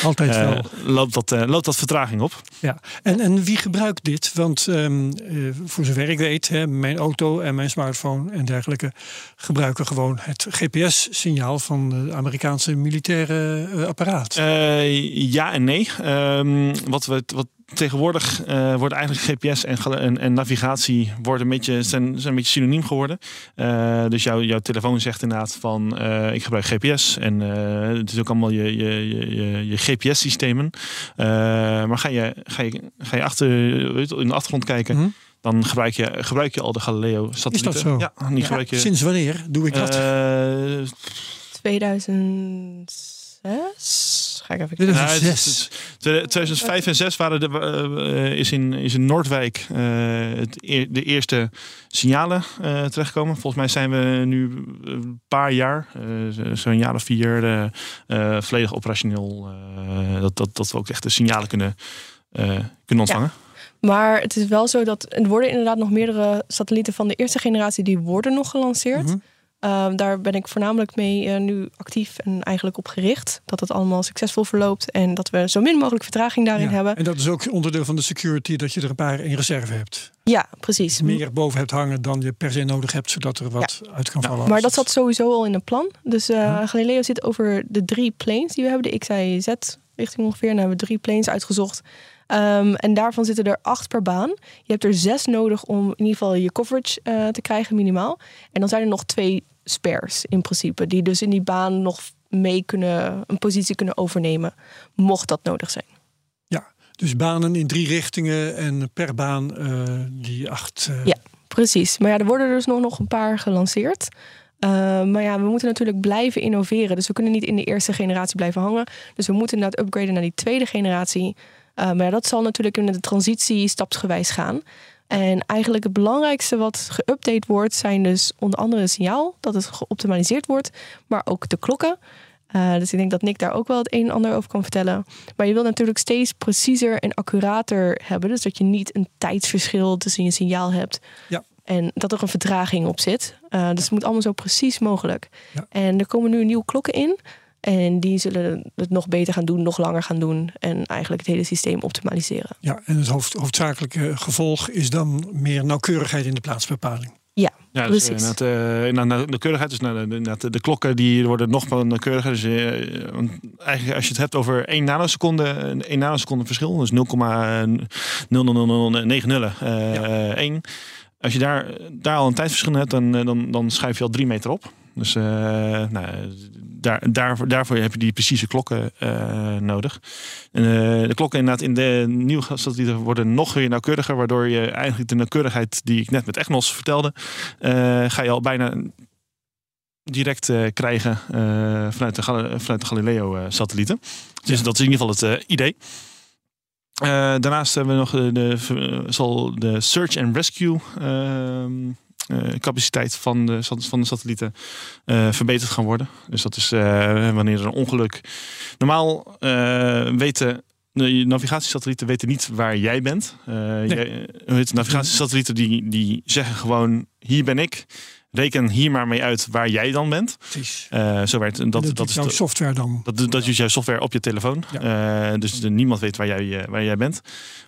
Altijd wel. loopt, dat, loopt dat vertraging op. Ja, en, en wie gebruikt dit? Want um, voor zover ik weet, hè, mijn auto en mijn smartphone en dergelijke gebruiken gewoon het GPS-signaal van de Amerikaanse militaire apparaat. ja en nee. Um, wat we wat tegenwoordig uh, wordt eigenlijk GPS en, en, en, navigatie worden een beetje, zijn, zijn een beetje synoniem geworden. Uh, dus jouw jouw telefoon zegt inderdaad van uh, ik gebruik GPS en het is ook allemaal je, je, je, je GPS-systemen. maar ga je, ga, je, ga je achter, in de achtergrond kijken. Mhm. Dan gebruik je, gebruik je al de Galileo-satellieten. Is dat zo? Ja, die gebruik je. Sinds wanneer doe ik dat? 2006? Ga ik even kijken. Ja, het is- het- 2005 en 6 waren de, eh, is, in, is in Noordwijk eh, het, de eerste signalen eh, terechtgekomen. Volgens mij zijn we nu een paar jaar, eh, zo- zo'n jaar of vier, eh, eh, volledig operationeel. eh, dat, dat, dat we ook echt de signalen kunnen, eh, kunnen ontvangen. Maar het is wel zo dat er worden inderdaad nog meerdere satellieten van de eerste generatie die worden nog gelanceerd. Mhm. Ehm, daar ben ik voornamelijk mee eh, nu actief en eigenlijk op gericht. Dat het allemaal succesvol verloopt en dat we zo min mogelijk vertraging daarin Ja, hebben. En dat is ook onderdeel van de security, dat je er een paar in reserve hebt. Ja, precies. Meer boven hebt hangen dan je per se nodig hebt, zodat er wat uit kan vallen. Maar dat zat sowieso al in het plan. Dus eh, Ja. Galileo zit over de drie planes die we hebben, de XIZ richting ongeveer. En dan hebben we drie planes uitgezocht. Ehm, en daarvan zitten er acht per baan. Je hebt er zes nodig om in ieder geval je coverage eh, te krijgen, minimaal. En dan zijn er nog twee spares in principe, die dus in die baan nog mee kunnen, een positie kunnen overnemen, mocht dat nodig zijn. Ja, dus banen in drie richtingen en per baan eh, die acht. eh, Ja. Precies. Maar ja, er worden dus nog, nog een paar gelanceerd. Uh, maar ja, we moeten natuurlijk blijven innoveren. Dus we kunnen niet in de eerste generatie blijven hangen. Dus we moeten inderdaad upgraden naar die tweede generatie. Maar ja, dat zal natuurlijk in de transitie stapsgewijs gaan. En eigenlijk het belangrijkste wat geüpdate wordt, zijn dus onder andere het signaal, dat het geoptimaliseerd wordt, maar ook de klokken. Uh, dus ik denk dat Nick daar ook wel het een en ander over kan vertellen. Maar je wilt natuurlijk steeds preciezer en accurater hebben. Dus dat je niet een tijdsverschil tussen je signaal hebt. Ja. En dat er een vertraging op zit. Uh, dus het moet allemaal zo precies mogelijk. Ja. En er komen nu nieuwe klokken in. En die zullen het nog beter gaan doen, nog langer gaan doen. En eigenlijk het hele systeem optimaliseren. Ja, en het hoofd, hoofdzakelijke gevolg is dan meer nauwkeurigheid in de plaatsbepaling. Ja, Ja, dus precies. inderdaad, uh, nauwkeurigheid, dus nou, inderdaad, de, de klokken die worden nog wel nauwkeuriger. Dus uh, want eigenlijk als je het hebt over 1 nanoseconde, 1 nanoseconde verschil, dus 0,00090 uh, 1. Als je daar, daar al een tijdverschil hebt, dan, dan, dan schuif je al drie meter op. Dus uh, nou, daar, daarvoor, daarvoor heb je die precieze klokken uh, nodig. En, uh, de klokken inderdaad in de nieuwe satellieten worden nog weer nauwkeuriger, waardoor je eigenlijk de nauwkeurigheid die ik net met EGNOS vertelde, ga je al bijna direct krijgen vanuit de, vanuit de Galileo-satellieten. Dus ja. dat is in ieder geval het idee. Daarnaast hebben we nog de, de, zal de search and rescue uh, capaciteit van de, van de satellieten uh, verbeterd gaan worden. Dus dat is uh, wanneer er een ongeluk. Normaal weten de navigatiesatellieten weten niet waar jij bent. Nee. Jij, weet, navigatiesatellieten die, die zeggen gewoon hier ben ik. Reken hier maar mee uit waar jij dan bent. Precies. Uh, zo werkt dat. Dat, Dat, dat is jouw de- software dan. dat, dat is jouw software op je telefoon. Eh, dus de- niemand weet waar jij, eh, waar jij bent.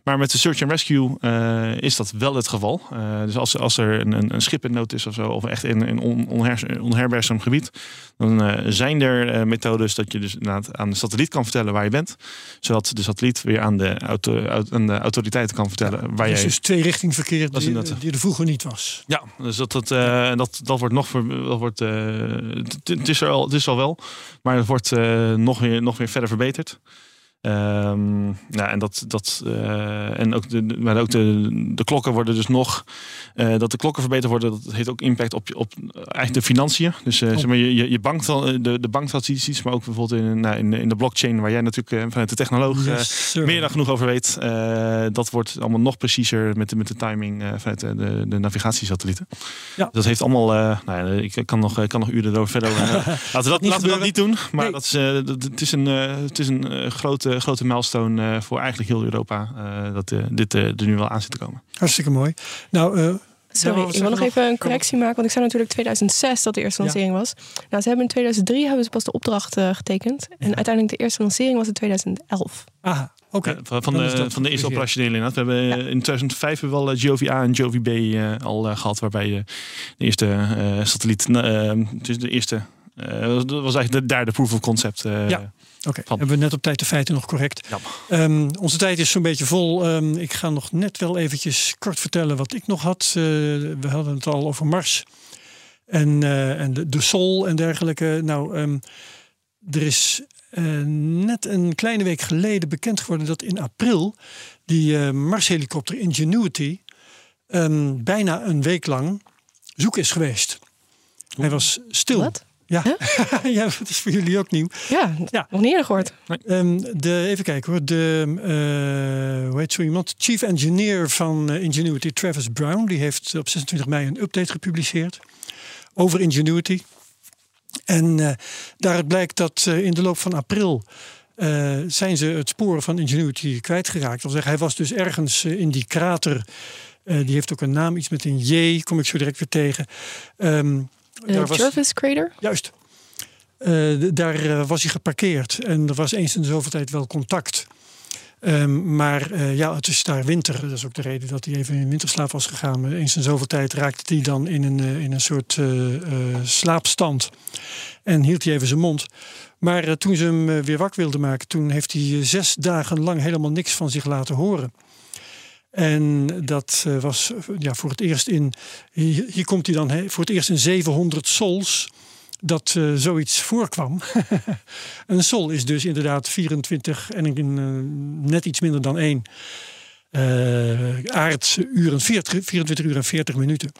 Maar met de Search and Rescue eh, is dat wel het geval. Eh, dus als, als er een, een, een schip in nood is of zo, of echt in een on, onher, onherbergzaam gebied, dan eh, zijn er eh, methodes dat je dus aan de satelliet kan vertellen waar je bent. Zodat de satelliet weer aan de, auto, au- aan de autoriteiten kan vertellen waar Dat is jij dus twee richting verkeer Dat is die, die er vroeger niet was. ja, dus dat, dat, eh, dat, wordt nog. Dat wordt, eh, het, het is er al, het is al wel, maar het wordt eh, nog, weer, nog weer verder verbeterd. Ehm, ja, en dat, dat eh, en ook, de, maar ook de, de klokken worden dus nog. eh, dat de klokken verbeterd worden, dat heeft ook impact op, je- op eigenlijk de financiën. Dus eh, Oh. zeg maar, je, je, bank, de, de banktransities, maar ook bijvoorbeeld in, nou, in, de- in de blockchain, waar jij natuurlijk vanuit de technoloog Yes, meer dan genoeg over weet. Dat wordt allemaal nog preciezer met de, met de timing vanuit de, de, navigatiesatellieten. Ja. Dat heeft allemaal. nou ja, ik kan nog, ik kan nog uren erover verder. laten we dat, niet laten we dat niet doen. Maar Nee. dat is, dat- het is een, het is een grote grote, grote milestone eh, voor eigenlijk heel Europa. eh, dat eh, dit eh, er nu wel aan zit te komen. Hartstikke mooi. Nou, eh, Sorry, ik wil nog even een correctie maken. Want ik zei natuurlijk 2006 dat de eerste Ja. lancering was. Nou, ze hebben in 2003 hebben ze pas de opdracht eh, getekend. En uiteindelijk de eerste lancering was in 2011. ah, oké. Ja, van, de, van de eerste operationele inderdaad. We hebben eh, in 2005 hebben we al eh, GOV-A en GOV-B eh, al eh, gehad. Waarbij eh, de eerste eh, satelliet, eh, dus de eerste, eh, dat was eigenlijk de derde proof of concept. eh, Ja. Oké, Van- hebben we net op tijd de feiten nog correct. Ja. Ehm, onze tijd is zo'n beetje vol. Ehm, ik ga nog net wel eventjes kort vertellen wat ik nog had. Eh, we hadden het al over Mars en, eh, en de, de Sol en dergelijke. Nou, ehm, er is eh, net een kleine week geleden bekend geworden dat in april die Mars-helikopter Ingenuity ehm, bijna een week lang zoek is geweest. Hij was stil. Wat? Ja. ja, dat is voor jullie ook nieuw. Ja, Ja. nog niet eerder gehoord. Ehm, de, even kijken hoor. De, eh, hoe heet zo iemand? Chief Engineer van eh, Ingenuity, Travis Brown. Die heeft op 26 mei een update gepubliceerd over Ingenuity. En eh, daaruit blijkt dat in de loop van april zijn ze het spoor van Ingenuity kwijtgeraakt. Zeggen, hij was dus ergens in die krater. die heeft ook een naam, iets met een J, kom ik zo direct weer tegen. Ehm, De daar was- Jervis Crater. Juist. Eh, daar eh, was hij geparkeerd en er was eens in de zoveel tijd wel contact. Ehm, maar ja, het is daar winter. Dat is ook de reden dat hij even in winterslaap was gegaan. Eens in zoveel tijd raakte hij dan in een, in een soort slaapstand. En hield hij even zijn mond. Maar toen ze hem weer wakker wilden maken, toen heeft hij zes dagen lang helemaal niks van zich laten horen. En dat eh, was eh, ja, voor het eerst in. Hier, komt hij dan hè, voor het eerst in 700 sols dat eh, zoiets voorkwam. een sol is dus inderdaad 24 en eh, net iets minder dan één eh aardse uren, 40, 24 uur en 40 minuten.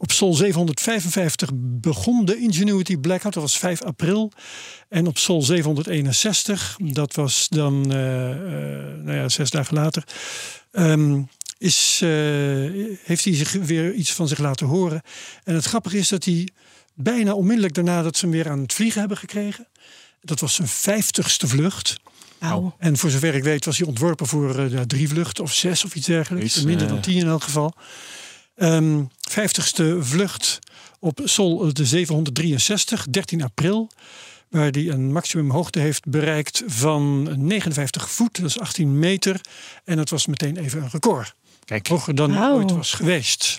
Op Sol 755 begon de Ingenuity Blackout, dat was 5 april. En op Sol 761, dat was dan eh, eh, nou ja, zes dagen later, ehm, is, eh, heeft hij zich weer iets van zich laten horen. En het grappige is dat hij bijna onmiddellijk daarna dat ze hem weer aan het vliegen hebben gekregen. Dat was zijn vijftigste vlucht. En voor zover ik weet was hij ontworpen voor ja, drie vluchten of zes of iets dergelijks. Iets, Minder dan tien in elk geval. Ehm, vijftigste vlucht op Sol eh, de 763, 13 april. Waar hij een maximumhoogte heeft bereikt van 59 voet, dat is 18 meter. En dat was meteen even een record. Kijk, Hoger dan ooit was geweest.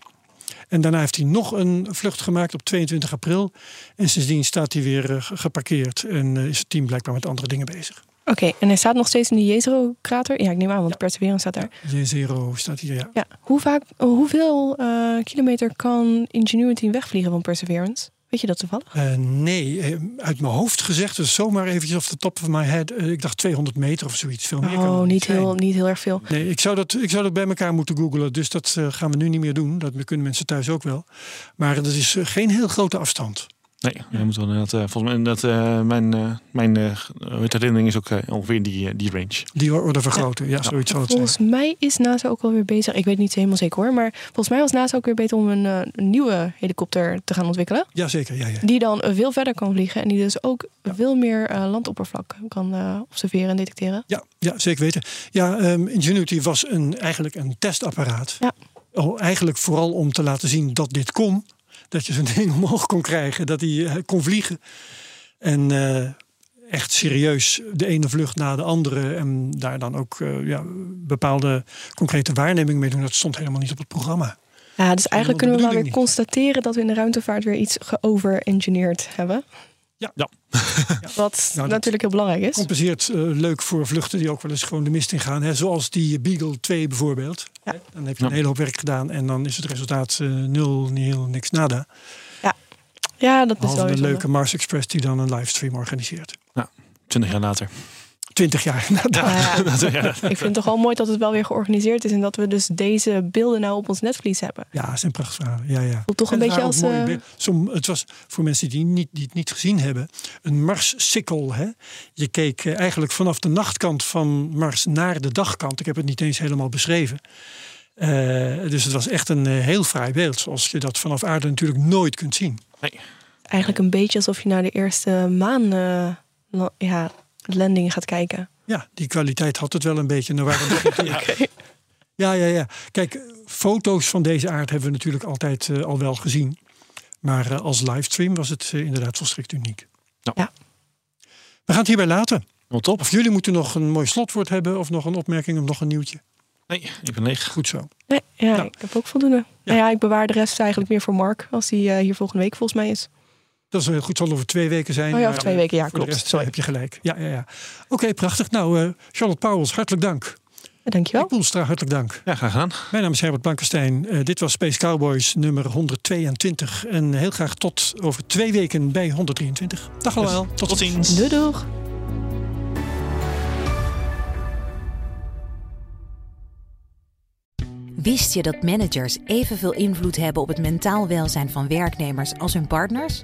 En daarna heeft hij nog een vlucht gemaakt op 22 april. En sindsdien staat hij weer eh, ge- geparkeerd. En eh, is het team blijkbaar met andere dingen bezig. Oké, en hij staat nog steeds in de Jezero-krater? Ja, ik neem aan, want Perseverance staat daar. J0 staat hier, ja. Ja. Hoe vaak, hoeveel eh, kilometer kan Ingenuity wegvliegen van Perseverance? Weet je dat toevallig? Eh, nee, eh, uit mijn hoofd gezegd, dus zomaar eventjes off the top of my head. ik dacht 200 meter of zoiets. Veel meer Oh, niet heel, niet heel erg veel. Nee, ik zou, dat, ik zou dat bij elkaar moeten googlen. Dus dat gaan we nu niet meer doen. Dat kunnen mensen thuis ook wel. Maar dat is geen heel grote afstand. Nee, je moet wel inderdaad, eh, volgens mij dat eh, mijn, eh, mijn eh, dat, herinnering is ook ongeveer in die, die range. Die orde vergroten. Ja, zoiets zal het zijn. Volgens mij is NASA ook alweer bezig. Ik weet niet helemaal zeker hoor. Maar volgens mij was NASA ook weer bezig om een, eh, een nieuwe helikopter te gaan ontwikkelen. Jazeker, ja, ja. Die dan veel verder kan vliegen. En die dus ook veel meer eh, landoppervlak kan eh, observeren en detecteren. Ja, ja zeker weten. Ja, ehm, Ingenuity was een, eigenlijk een testapparaat. Ja. Oh, eigenlijk vooral om te laten zien dat dit kon. Dat je zo'n ding omhoog kon krijgen. Dat hij eh, kon vliegen. En eh, echt serieus de ene vlucht na de andere. En daar dan ook eh, ja, bepaalde concrete waarnemingen mee doen. Dat stond helemaal niet op het programma. Ja, dus eigenlijk kunnen we maar weer constateren dat we in de ruimtevaart weer iets geover-engineerd hebben. Ja. Ja. Wat dat- natuurlijk heel belangrijk is. Compenseert eh, leuk voor vluchten die ook wel eens gewoon de mist in gaan. Hè? Zoals die Beagle 2 bijvoorbeeld. Ja. Dan heb je een Ja. hele hoop werk gedaan. En dan is het resultaat eh, nul, nihil, niks, nada. Ja, dat is wel een leuke Mars Express die dan een livestream organiseert. Twintig jaar later. Twintig jaar ja, Ja, ik vind het toch wel mooi dat het wel weer georganiseerd is. En dat we dus deze beelden nou op ons netvlies hebben. Ja, het zijn prachtige verhalen. Ja, ja. Voelt toch een En beetje als... eh, Som, het was voor mensen die, niet, die het niet gezien hebben, een Mars-sikkel. Hè? Je keek eh, eigenlijk vanaf de nachtkant van Mars naar de dagkant. Ik heb het niet eens helemaal beschreven. Eh, dus het was echt een heel fraai beeld. Zoals je dat vanaf aarde natuurlijk nooit kunt zien. eigenlijk een beetje alsof je naar de eerste maan... ja, landing gaat kijken. Ja, die kwaliteit had het wel een beetje. Nou, waren het natuurlijk- ja, ja, ja. Kijk, foto's van deze aard hebben we natuurlijk altijd eh, al wel gezien. Maar eh, als livestream was het eh, inderdaad volstrekt uniek. Ja. Ja. We gaan het hierbij laten. Wat top. Of jullie moeten nog een mooi slotwoord hebben of nog een opmerking of nog een nieuwtje. Nee, ik ben leeg. Goed zo. Nee, ja, Nou. ik heb ook voldoende. Ja. Nou ja, ik bewaar de rest eigenlijk meer voor Mark. Als hij hier volgende week volgens mij is. Dat is heel goed. Zal over twee weken zijn. Oh ja, over twee weken. Ja, klopt. De rest eh, Sorry. heb je gelijk. Ja, ja, ja. Oké, prachtig. Nou, eh, Charlotte Pauwels, hartelijk dank. Dankjewel. Poelstra, hartelijk dank. Ja, graag gedaan. Mijn naam is Herbert Blankenstein. Eh, dit was Space Cowboys nummer 122. En heel graag tot over twee weken bij 123. Dag allemaal. Tot, Tot ziens. Doei doeg. Wist je dat managers evenveel invloed hebben op het mentaal welzijn van werknemers als hun partners?